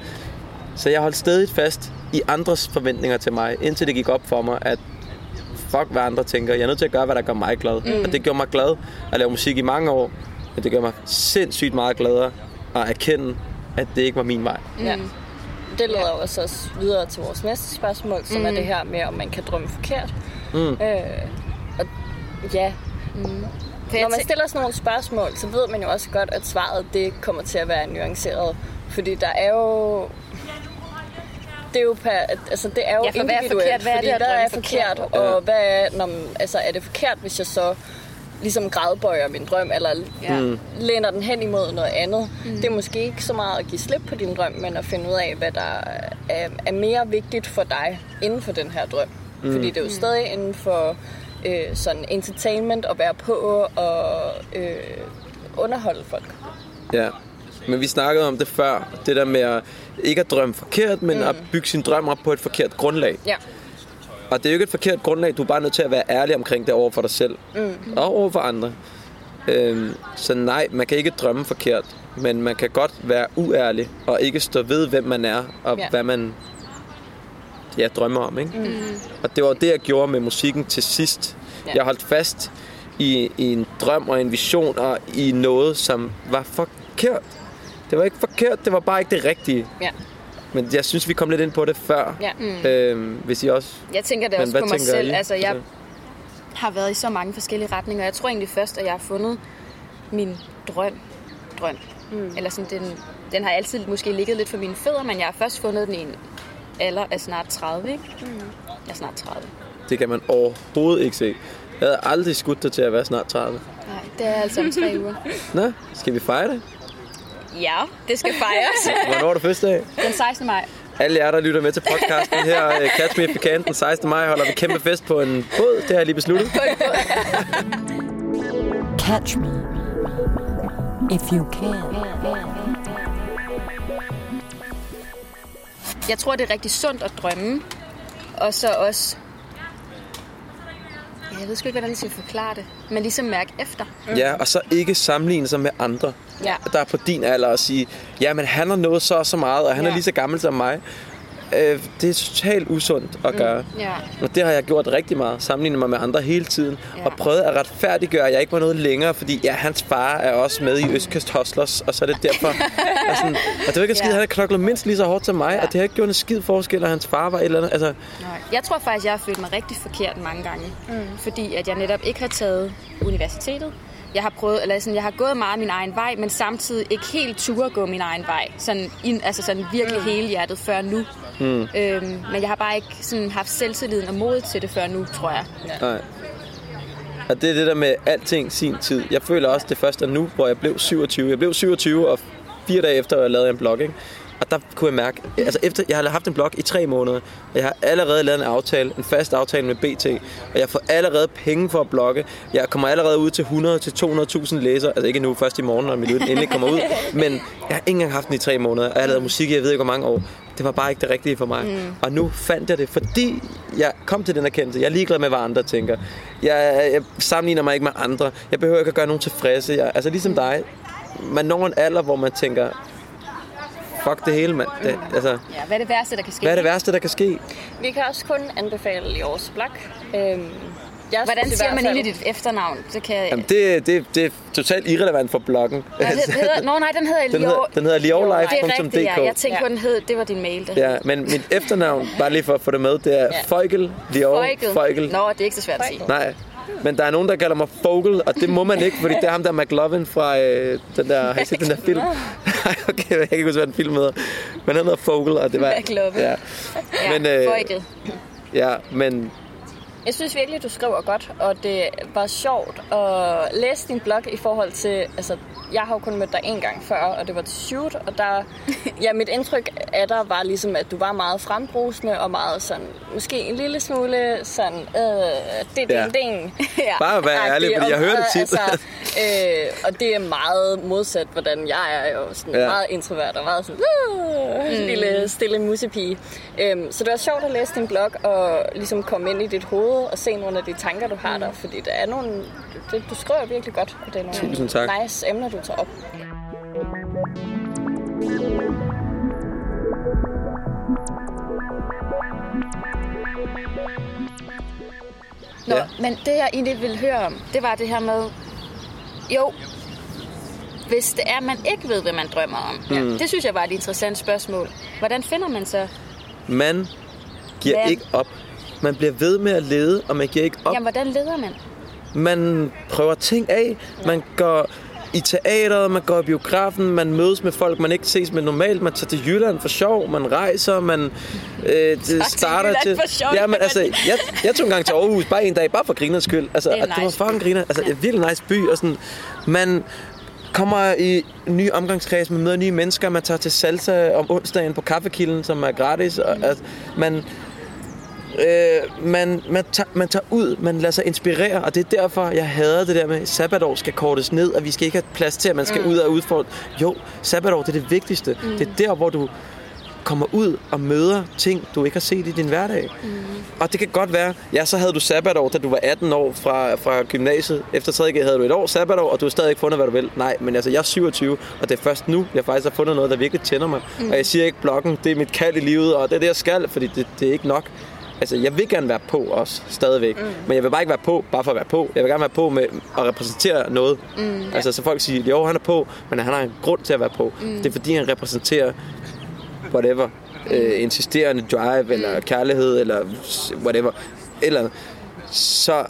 så jeg holdt stedigt fast i andres forventninger til mig, indtil det gik op for mig, at fuck hvad andre tænker. Jeg er nødt til at gøre, hvad der gør mig glad. Mm. Og det gjorde mig glad at lave musik i mange år. Men det gør mig sindssygt meget gladere at erkende, at det ikke var min vej. Ja. Det leder jo også os videre til vores næste spørgsmål, som mm. er det her med, om man kan drømme forkert. Mm. Øh, og ja, For når man stiller sådan nogle spørgsmål, så ved man jo også godt, at svaret det kommer til at være nuanceret. Fordi der er jo... Det er jo, per, altså det er jo Ja, for hvad er individuelt, forkert? Hvad er fordi det at hvad er forkert, forkert? og hvad er, når, altså, er det forkert, hvis jeg så ligesom gradbøjer min drøm, eller Ja. Mm. læner den hen imod noget andet. Mm. Det er måske ikke så meget at give slip på din drøm, men at finde ud af, hvad der er, er mere vigtigt for dig inden for den her drøm. Mm. Fordi det er jo stadig inden for øh, sådan entertainment at være på og øh, underholde folk. Ja. Men vi snakkede om det før. Det der med at ikke at drømme forkert, men mm. at bygge sin drøm op på et forkert grundlag. Ja. Og det er jo ikke et forkert grundlag. Du er bare nødt til at være ærlig omkring det over for dig selv. Mm. Og over for andre. Øhm, så nej, man kan ikke drømme forkert. Men man kan godt være uærlig og ikke stå ved, hvem man er og Ja. hvad man ja, drømmer om. Ikke? Mm. Og det var det, jeg gjorde med musikken til sidst. Ja. Jeg holdt fast i, i en drøm og en vision og i noget, som var forkert. Det var ikke forkert, det var bare ikke det rigtige. Ja. Men jeg synes, vi kom lidt ind på det før. Ja. Mm. Øhm, hvis I også... Jeg tænker det Men også på mig selv. I? Altså, jeg Altså- har været i så mange forskellige retninger. Jeg tror egentlig først, at jeg har fundet min drøm. Drøm. Mm. Eller sådan, den, den har altid måske ligget lidt for mine fødder, men jeg har først fundet den i en alder af snart 30, ikke? Mm. Jeg er snart 30. Det kan man overhovedet ikke se. Jeg havde aldrig skudt dig til at være snart 30. Nej, det er altså om tre uger. Nå, skal vi fejre det? Ja, det skal fejres. *laughs* Hvornår er du fødselsdag? Den 16. maj. Alle jer, der lytter med til podcasten her, *laughs* øh, Catch Me If You Can, den 16. maj holder vi kæmpe fest på en båd. Det har jeg lige besluttet. Catch me if you can. Jeg tror, det er rigtig sundt at drømme. Og så også... Jeg ved sgu ikke, hvordan jeg skal forklare det. Men ligesom mærke efter. Ja, og så ikke sammenligne sig med andre. Ja. Der er på din alder og sige, ja, men han har nået så og så meget, og han Ja. er lige så gammel som mig. Øh, det er totalt usundt at gøre. Ja. Og det har jeg gjort rigtig meget. Sammenlignet mig med andre hele tiden. Ja. Og prøvet at retfærdiggøre, at jeg ikke var noget længere. Fordi ja, hans far er også med i Østkyst Hustlers. Og så er det derfor. og, sådan, og det var ikke en skid, Ja. han har knoklet mindst lige så hårdt som mig. Ja. Og det har ikke gjort en skid forskel, at hans far var et eller andet. Altså, Nej. Jeg tror faktisk, jeg har følt mig rigtig forkert mange gange. Mm. Fordi at jeg netop ikke har taget universitetet. Jeg har prøvet, eller sådan, jeg har gået meget min egen vej, men samtidig ikke helt turde gå min egen vej. Sådan, ind, altså sådan virkelig mm. hele hjertet før nu. Mm. Øhm, men jeg har bare ikke sådan haft selvtilliden og mod til det før nu, tror jeg. nej. Og det er det der med alting sin tid. Jeg føler også, det første er nu, hvor jeg blev 27. Jeg blev 27, og fire dage efter, jeg lavede en blog, ikke? Og der kunne jeg mærke, altså efter, jeg har haft en blog i tre måneder, og jeg har allerede lavet en aftale, en fast aftale med BT, og jeg får allerede penge for at blogge. Jeg kommer allerede ud til 100-200.000 læsere, altså ikke nu, først i morgen, når mit endelig kommer ud, *laughs* men jeg har ikke engang haft den i tre måneder, og jeg har lavet musik i, jeg ved ikke hvor mange år. Det var bare ikke det rigtige for mig. Mm. Og nu fandt jeg det, fordi jeg kom til den erkendelse. Jeg er ligeglad med, hvad andre tænker. Jeg, jeg sammenligner mig ikke med andre. Jeg behøver ikke at gøre nogen tilfredse. Jeg, altså ligesom dig, man når en alder, hvor man tænker, fuck det hele, mand. Det, altså, Ja, hvad er det værste, der kan ske? hvad er det værste, der kan ske? Vi kan også kun anbefale i års blok. Øhm, jeg Hvordan siger man egentlig dit efternavn? Så kan. Jamen, det, det, det er totalt irrelevant for bloggen. Nå, det hedder, nå nej, den hedder Den hedder, den hedder Det er ja. Jeg tænkte Ja. på, den hed, det var din mail. Der. Ja, men mit efternavn, bare lige for at få det med, det er Ja. Feugel, Lior, Feugel. Feugel. Nå, det er ikke så svært at sige. Nej, *laughs* men der er nogen, der kalder mig Fogel, og det må man ikke, fordi det er ham der McLovin fra øh, den der, har I set den der film? *laughs* Nej, okay, jeg kan ikke huske, hvad den film hedder. Men han hedder Fogel, og det var... McLovin. Ja, Ja, Men, øh, ja, men Jeg synes virkelig, du skriver godt, og det var sjovt at læse din blog i forhold til... Altså, jeg har jo kun mødt dig en gang før, og det var til shoot, og der... *laughs* Ja, mit indtryk af dig var ligesom, at du var meget frembrusende og meget sådan... Måske en lille smule sådan... Øh, det, Ja. det, det. *laughs* Ja. bare vær ærlig, fordi jeg hører det tit. Altså, øh, og det er meget modsat, hvordan jeg er jo sådan Ja. meget introvert og meget sådan, uh, lille stille musepige. Øhm, så det var sjovt at læse din blog og ligesom komme ind i dit hoved og se nogle af de tanker, du har der, fordi der er nogle, det, du skriver virkelig godt, og det er nogle Tusind tak. nice emner, du tager op. Nå, Ja. men det jeg egentlig ville høre om, det var det her med, jo, hvis det er, man ikke ved, hvad man drømmer om. Ja. Det synes jeg var et interessant spørgsmål. Hvordan finder man så? man giver Hvad? ikke op. Man bliver ved med at lede, og man giver ikke op. Jamen, hvordan leder man? Man prøver ting af. Man går i teateret, man går i biografen, man mødes med folk, man ikke ses med normalt. Man tager til Jylland for sjov, man rejser, man øh, det starter Jylland for sjov, Ja, men altså, jeg, jeg tog en gang til Aarhus, bare en dag, bare for grinerens skyld. Altså, Det er og det var nice. fucking griner. Altså, en virkelig nice by, og sådan, man kommer i ny omgangskreds, man møder nye mennesker, man tager til salsa om onsdagen på kaffekilden, som er gratis, og altså, man, øh, man, man, tager, man tager ud, man lader sig inspirere, og det er derfor, jeg hader det der med, at sabbatår skal kortes ned, og vi skal ikke have plads til, at man skal mm. ud og udfordre. Jo, sabbatår, det er det vigtigste. Mm. Det er der, hvor du kommer ud og møder ting, du ikke har set i din hverdag. Mm. Og det kan godt være, ja, så havde du sabbatår, da du var 18 år fra, fra gymnasiet. Efter 3. G havde du et år sabbatår, og du har stadig ikke fundet, hvad du vil. Nej, men altså, jeg er 27, og det er først nu, jeg faktisk har fundet noget, der virkelig tænder mig. Mm. Og jeg siger ikke, bloggen, det er mit kald i livet, og det er det, jeg skal, fordi det, det er ikke nok. Altså, jeg vil gerne være på også, stadigvæk. Mm. Men jeg vil bare ikke være på, bare for at være på. Jeg vil gerne være på med at repræsentere noget. Mm, ja. Altså, så folk siger, jo, han er på, men han har en grund til at være på. Mm. Det er fordi, han repræsenterer whatever. Øh, insisterende drive, eller kærlighed, eller whatever. Eller så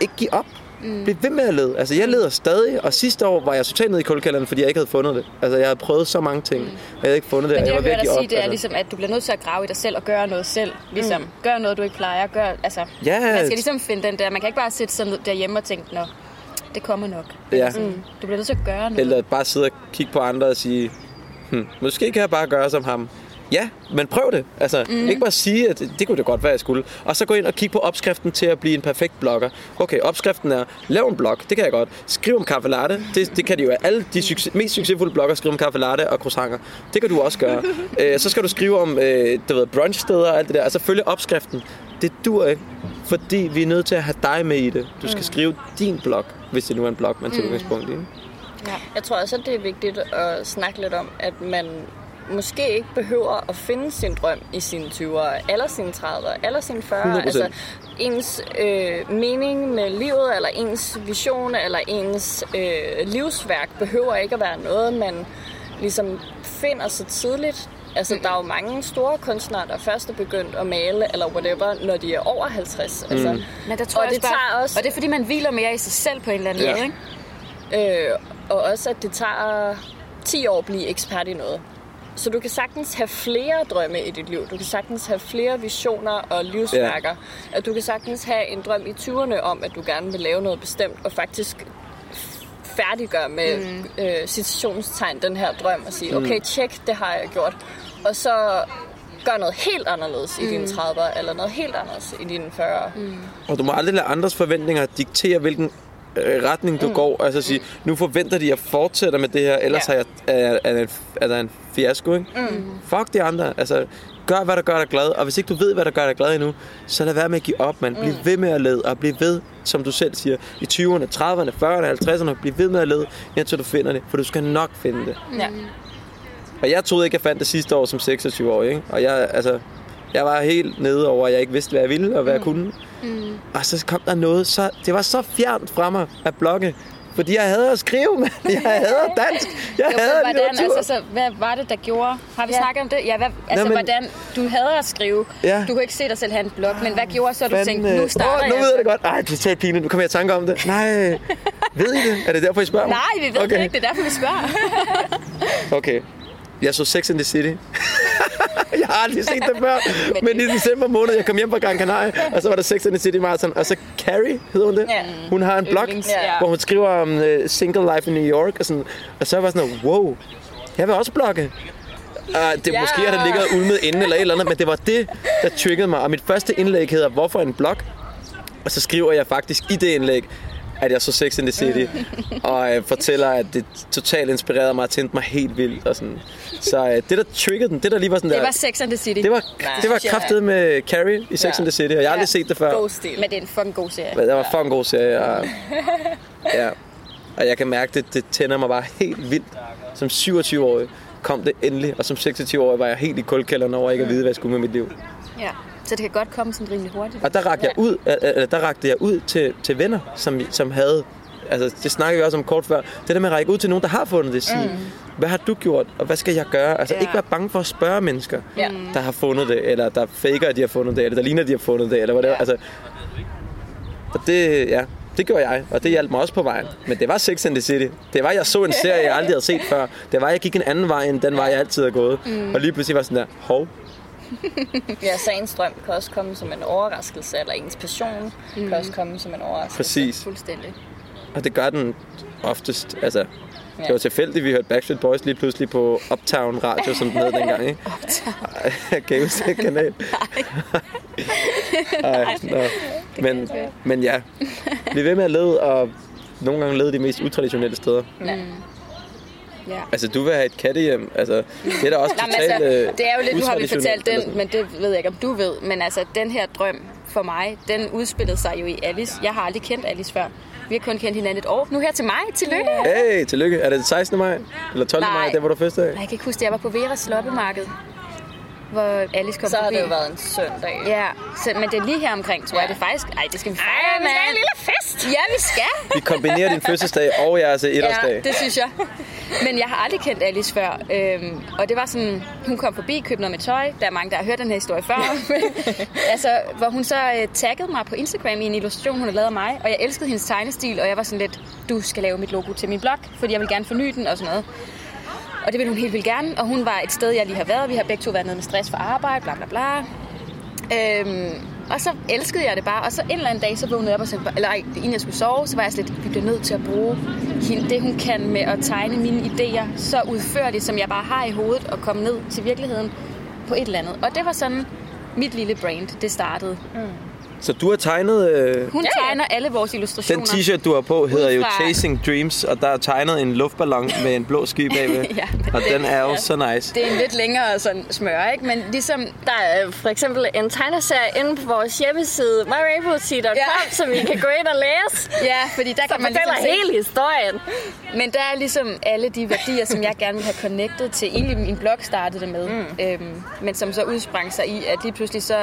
ikke give op. Mm. Bliv ved med at lede. Altså, jeg leder stadig, og sidste år var jeg totalt nede i kuldekælderen, fordi jeg ikke havde fundet det. Altså, jeg havde prøvet så mange ting, mm. og jeg havde ikke fundet det. Men det, jeg jeg hører dig sige, det er altså. ligesom, at du bliver nødt til at grave i dig selv og gøre noget selv. Ligesom, mm. gør noget, du ikke plejer. Gør, altså, Ja, Man skal ligesom finde den der. Man kan ikke bare sidde sådan derhjemme og tænke, nå, det kommer nok. Ja. Mm. Du bliver nødt til at gøre noget. Eller bare sidde og kigge på andre og sige, hm, måske kan jeg bare gøre som ham. Ja, men prøv det. Altså, mm. ikke bare sige, at det, kunne det godt være, jeg skulle. Og så gå ind og kigge på opskriften til at blive en perfekt blogger. Okay, opskriften er, lav en blog, det kan jeg godt. Skriv om kaffe latte, det, det kan de jo. Alle de succes, mest succesfulde blogger skriver om kaffe latte og croissanter. Det kan du også gøre. *laughs* øh, så skal du skrive om, øh, du ved, brunchsteder og alt det der. Altså, følge opskriften. Det dur ikke, fordi vi er nødt til at have dig med i det. Du skal skrive din blog, hvis det nu er en blog, man tager udgangspunkt i. Jeg tror også, at det er vigtigt at snakke lidt om, at man måske ikke behøver at finde sin drøm i sine 20'ere, eller sine 30'ere, eller sine 40'ere. 100%. Altså, ens øh, mening med livet, eller ens vision, eller ens øh, livsværk behøver ikke at være noget, man ligesom finder så tidligt. Altså, der er jo mange store kunstnere, der først er begyndt at male, eller whatever, når de er over 50. Altså, Men der tror og jeg det bare, tager også... Og det er fordi, man hviler mere i sig selv på en eller anden Ja. måde, ikke? Øh, og også, at det tager 10 år at blive ekspert i noget. Så du kan sagtens have flere drømme i dit liv. Du kan sagtens have flere visioner og livsværker. Ja. At du kan sagtens have en drøm i 20'erne om, at du gerne vil lave noget bestemt, og faktisk færdiggøre med mm. øh, citationstegn den her drøm og sige, okay, tjek, det har jeg gjort. Og så gør noget helt anderledes mm. i dine 30'ere, eller noget helt anderledes i dine 40'ere. Mm. Og du må aldrig lade andres forventninger diktere, hvilken retning du mm. går. Altså sige, nu forventer de, at jeg fortsætter med det her, ellers Ja. er, jeg, er, er, en, er der en fiasko, ikke? Mm. Fuck de andre. Altså, gør, hvad der gør dig glad. Og hvis ikke du ved, hvad der gør dig glad endnu, så lad være med at give op, man. Bliv ved med at lede, og bliv ved, som du selv siger, i 20'erne, 30'erne, 40'erne, 50'erne, bliv ved med at lede, indtil du finder det, for du skal nok finde det. Ja. Og jeg troede ikke, jeg fandt det sidste år som 26 år, ikke? Og jeg, altså, jeg var helt nede over, at jeg ikke vidste, hvad jeg ville og hvad jeg kunne. Mm. Og så kom der noget, så, det var så fjernt fra mig at blogge. Fordi jeg havde at skrive, mand. Jeg *laughs* havde dansk. Jeg Jo, havde men hvordan, litteratur. altså, så, hvad var det, der gjorde? Har vi Ja. snakket om det? Ja, hvad, altså, men- hvordan du havde at skrive. Ja. Du kunne ikke se dig selv have en blog, men hvad gjorde så, at du Fanden, tænkte, øh, nu starter åh, nu jeg? ved jeg det godt. Ej, det er totalt pinligt. Nu kommer jeg i tanke om det. Nej. Ved I det? Er det derfor, I spørger mig? *laughs* Nej, vi ved okay. det ikke. Det er derfor, vi spørger. Okay. Jeg så Sex in the City. *laughs* jeg har aldrig set det før. Men i december måned, jeg kom hjem fra Gran Canaria, og så var der Sex in the City Marathon. Og så Carrie, hedder hun det? Ja. Hun har en blog, Yndlings, ja. hvor hun skriver om uh, single life i New York. Og, sådan. og så var jeg sådan, wow, jeg vil også blogge. Uh, det Ja. måske har det ligget og ulmet inden eller et eller andet, men det var det, der triggede mig. Og mit første indlæg hedder, hvorfor en blog? Og så skriver jeg faktisk i det indlæg, at jeg så Sex in the City, *laughs* og øh, fortæller, at det totalt inspirerede mig og tændte mig helt vildt. Og sådan. Så øh, det, der triggede den, det der lige var sådan Det der... var Sex and the City. det var, det var kraftet med Carrie i Sex Ja. in the City, og jeg har aldrig Ja. set det før. God stil. Men det er en fucking god serie. Men Det var fucking god serie, og, *laughs* ja. og jeg kan mærke, det, det tænder mig bare helt vildt. Som 27-årig kom det endelig, og som 26-årig var jeg helt i kulkælderen over ikke at vide, hvad jeg skulle med mit liv. Ja. Så det kan godt komme sådan rimelig hurtigt. Og der rakte jeg ud, eller der rakte jeg ud til, til venner, som, som havde Altså, det snakker vi også om kort før. Det der med at række ud til nogen, der har fundet det. Sige, mm. hvad har du gjort, og hvad skal jeg gøre? Altså, Ja. ikke være bange for at spørge mennesker, Ja. der har fundet det, eller der faker, at de har fundet det, eller der ligner, at de har fundet det, eller hvad det Ja. Altså, og det, ja, det gjorde jeg, og det hjalp mig også på vejen. Men det var Sex and the City. Det var, jeg så en serie, jeg aldrig havde set før. Det var, jeg gik en anden vej, end den vej, jeg altid har gået. Mm. Og lige pludselig var sådan der, hov, *laughs* Ja, så ens drøm kan også komme som en overraskelse, eller ens passion mm. kan også komme som en overraskelse. præcis. Fuldstændig. Og det gør den oftest. Altså, det Ja. var tilfældigt, vi hørte Backstreet Boys lige pludselig på Uptown Radio, som den hed dengang, ikke? *laughs* Uptown. Jeg kan huske den kanal. *laughs* Nej. Nå. Men, men ja, bliv ved med at lede, og nogle gange lede de mest utraditionelle steder. Ja. Altså, du vil have et kattehjem. Altså, det er da også *laughs* totalt altså, øh, det er jo lidt, nu har vi fortalt den, men det ved jeg ikke, om du ved. Men altså, den her drøm for mig, den udspillede sig jo i Alice. Jeg har aldrig kendt Alice før. Vi har kun kendt hinanden et år. Nu her til mig. Tillykke. Hey, tillykke. Er det 16. maj? Eller 12. Nej. maj? Der var du første af? Nej, Jeg kan ikke huske det. Jeg var på Veras loppemarked, hvor Alice kom Så har det jo været en søndag. Ja, så, men det er lige her omkring, tror jeg. Det er faktisk... Ej, det skal vi fejre. Ej, vi skal have en lille fest. Ja, vi skal. Vi kombinerer din fødselsdag og jeres etårsdag. Ja, det synes jeg. Men jeg har aldrig kendt Alice før. Øhm, og det var sådan, hun kom forbi, købte noget med tøj. Der er mange, der har hørt den her historie før. *laughs* Men, altså, hvor hun så øh, taggede mig på Instagram i en illustration, hun havde lavet af mig. Og jeg elskede hendes tegnestil, og jeg var sådan lidt, du skal lave mit logo til min blog, fordi jeg vil gerne forny den og sådan noget. Og det ville hun helt vildt gerne. Og hun var et sted, jeg lige har været. Vi har begge to været nede med stress for arbejde, bla bla bla. Øhm, og så elskede jeg det bare. Og så en eller anden dag, så vågnede jeg op og sagde, eller ej, inden jeg skulle sove, så var jeg slet, lidt, vi bliver nødt til at bruge hende, det, hun kan med at tegne mine idéer så udførligt, som jeg bare har i hovedet, og komme ned til virkeligheden på et eller andet. Og det var sådan, mit lille brand, det startede. Mm. Så du har tegnet... Øh, Hun ja, tegner alle vores den illustrationer. t-shirt, du har på, hedder jo Chasing Dreams, og der er tegnet en luftballon med en blå sky bagved. *laughs* Ja, og den er jo ja. så nice. Det er en lidt længere sådan smør, ikke? Men ligesom, Der er for eksempel en tegneserie inde på vores hjemmeside, myrainbowtea.com, Ja. *laughs* som I kan gå ind og læse. ja, fordi der kan man fortæller ligesom se, hele historien. Men der er ligesom alle de værdier, som jeg gerne vil have connected til. Egentlig min blog startede det med. Mm. Øhm, men som så udsprang sig i, at lige pludselig så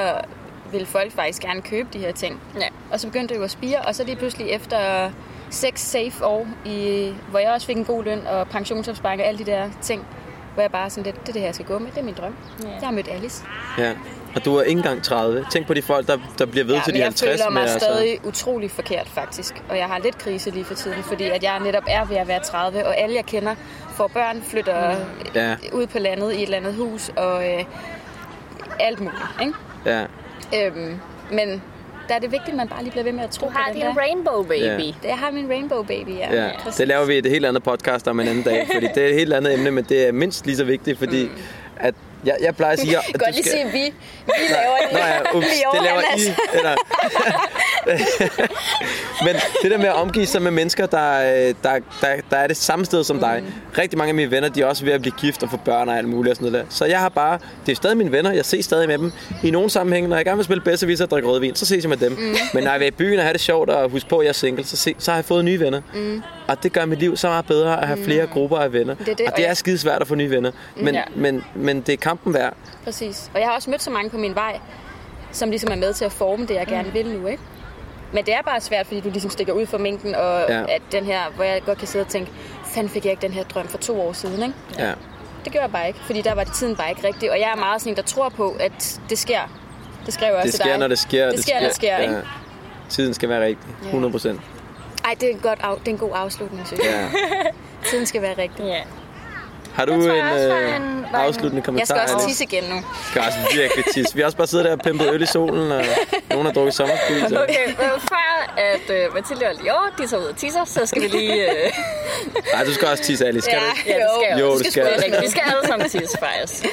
ville folk faktisk gerne købe de her ting. Ja. Og så begyndte det jo at spire, og så lige pludselig efter seks safe år, i, hvor jeg også fik en god løn og pensionsopsparing og alle de der ting, hvor jeg bare sådan lidt, det er det her, jeg skal gå med, det er min drøm. Ja. Jeg har mødt Alice. Ja. Og du er ikke engang 30. Tænk på de folk, der, der bliver ved Ja, til de jeg 50 føler mig med, altså. stadig utrolig forkert, faktisk. Og jeg har lidt krise lige for tiden, fordi at jeg netop er ved at være 30, og alle jeg kender får børn, flytter Ja. ud på landet i et eller andet hus, og øh, alt muligt, ikke? Ja. Øhm, men der er det vigtigt, at man bare lige bliver ved med at tro Du har på den din der. rainbow baby. Ja. Jeg har min rainbow baby, ja. Ja, Præcis. det laver vi et helt andet podcast om en anden dag, fordi det er et helt andet emne, men det er mindst lige så vigtigt, fordi at jeg, jeg plejer at sige... at *laughs* Godt lige skal- sige, vi, vi laver det. Nå ja, *laughs* ups, det laver I. Eller, *laughs* men det der med at omgive sig med mennesker, der, der, der, der er det samme sted som dig. Rigtig mange af mine venner, de er også ved at blive gift og få børn og alt muligt og sådan noget der. Så jeg har bare, det er stadig mine venner, jeg ses stadig med dem. I nogle sammenhænge, når jeg gerne vil spille bedste og drikke rødvin, så ses jeg med dem. Mm. Men når jeg er i byen og har det sjovt og huske på, at jeg er single, så, se, så har jeg fået nye venner. Mm. Og det gør mit liv så meget bedre at have flere grupper af venner. Det er det, og det er skide svært at få nye venner. Men, Ja. men, men det er kampen værd. Præcis. Og jeg har også mødt så mange på min vej, som ligesom er med til at forme det, jeg gerne vil nu, ikke? Men det er bare svært, fordi du ligesom stikker ud for mængden, og Ja. ja. at den her, hvor jeg godt kan sidde og tænke, fanden fik jeg ikke den her drøm for to år siden, ikke? Ja. Det gør jeg bare ikke, fordi der var det tiden bare ikke rigtigt. Og jeg er meget sådan en, der tror på, at det sker. Det skrev jeg også Det til sker, dig. når det sker. Det sker, når det sker, ikke? Tiden skal være rigtig. 100 procent. Ej, det er, en godt af, det er en god afslutning, synes jeg. Ja. *laughs* Tiden skal være rigtig. Ja. Har du en, øh, en- afsluttende kommentar? Jeg skal også tisse igen nu. Jeg skal også virkelig tisse. Vi har også bare siddet der og pimpet øl i solen, og nogen har drukket sommerspil. Så. Okay, men før at uh, Mathilde og Lior, de tager ud og tisser, så skal vi lige... Uh... Nej, du skal også tisse, Alice. Skal du ikke? Ja, det skal Jo, jo, det skal ikke. Vi skal alle sammen tisse, faktisk.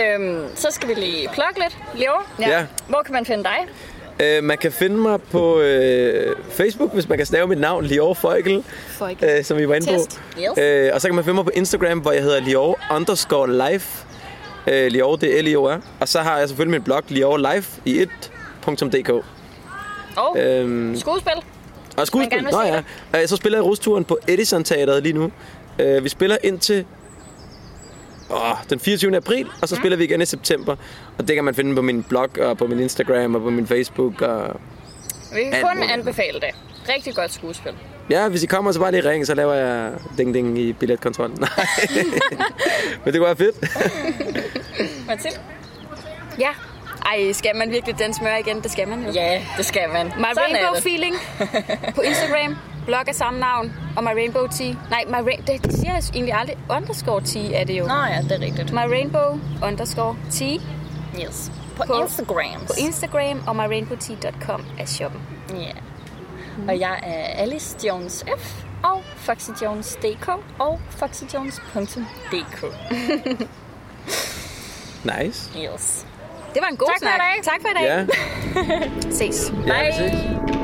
Øhm, så skal vi lige plukke lidt. Lior, Ja. hvor kan man finde dig? Øh, man kan finde mig på øh, Facebook, hvis man kan stave mit navn, Lior Feugel, øh, som vi var inde på. Yes. Øh, og så kan man finde mig på Instagram, hvor jeg hedder Lior underscore life. Øh, Lior, det er L-I-O-R. Og så har jeg selvfølgelig min blog, liorlife i et.dk. Og Øhm, skuespil. og skuespil, nå ja. Øh, så spiller jeg rusturen på Edison Teateret lige nu. Øh, vi spiller indtil åh, den 24. april, og så spiller vi igen i september. Og det kan man finde på min blog, og på min Instagram, og på min Facebook. Og... Vi kan kun muligt. anbefale det. Rigtig godt skuespil. Ja, hvis I kommer, så bare lige ring, så laver jeg ding-ding i billetkontrollen. *laughs* Nej. Men det kunne være fedt. Mathilde? Ja. Ej, skal man virkelig den smør igen? Det skal man jo. Ja, det skal man. My Sådan er Rainbow det. Feeling *laughs* på Instagram. Blog af samme navn. Og My Rainbow Tea. Nej, my Ra- det, det siger jeg egentlig aldrig. Underscore Tea er det jo. Nå ja, det er rigtigt. My Rainbow underscore Tea Yes. På, På- Instagram. på Instagram og myrainbowtea.com er shoppen. Ja. Og jeg er Alice Jones F. Og foxyjones.dk og foxyjones.dk. *laughs* Nice. Yes. Det var en god Tak for snak. i dag. Tak for i dag. Ja, *laughs* Ses. ja vi ses.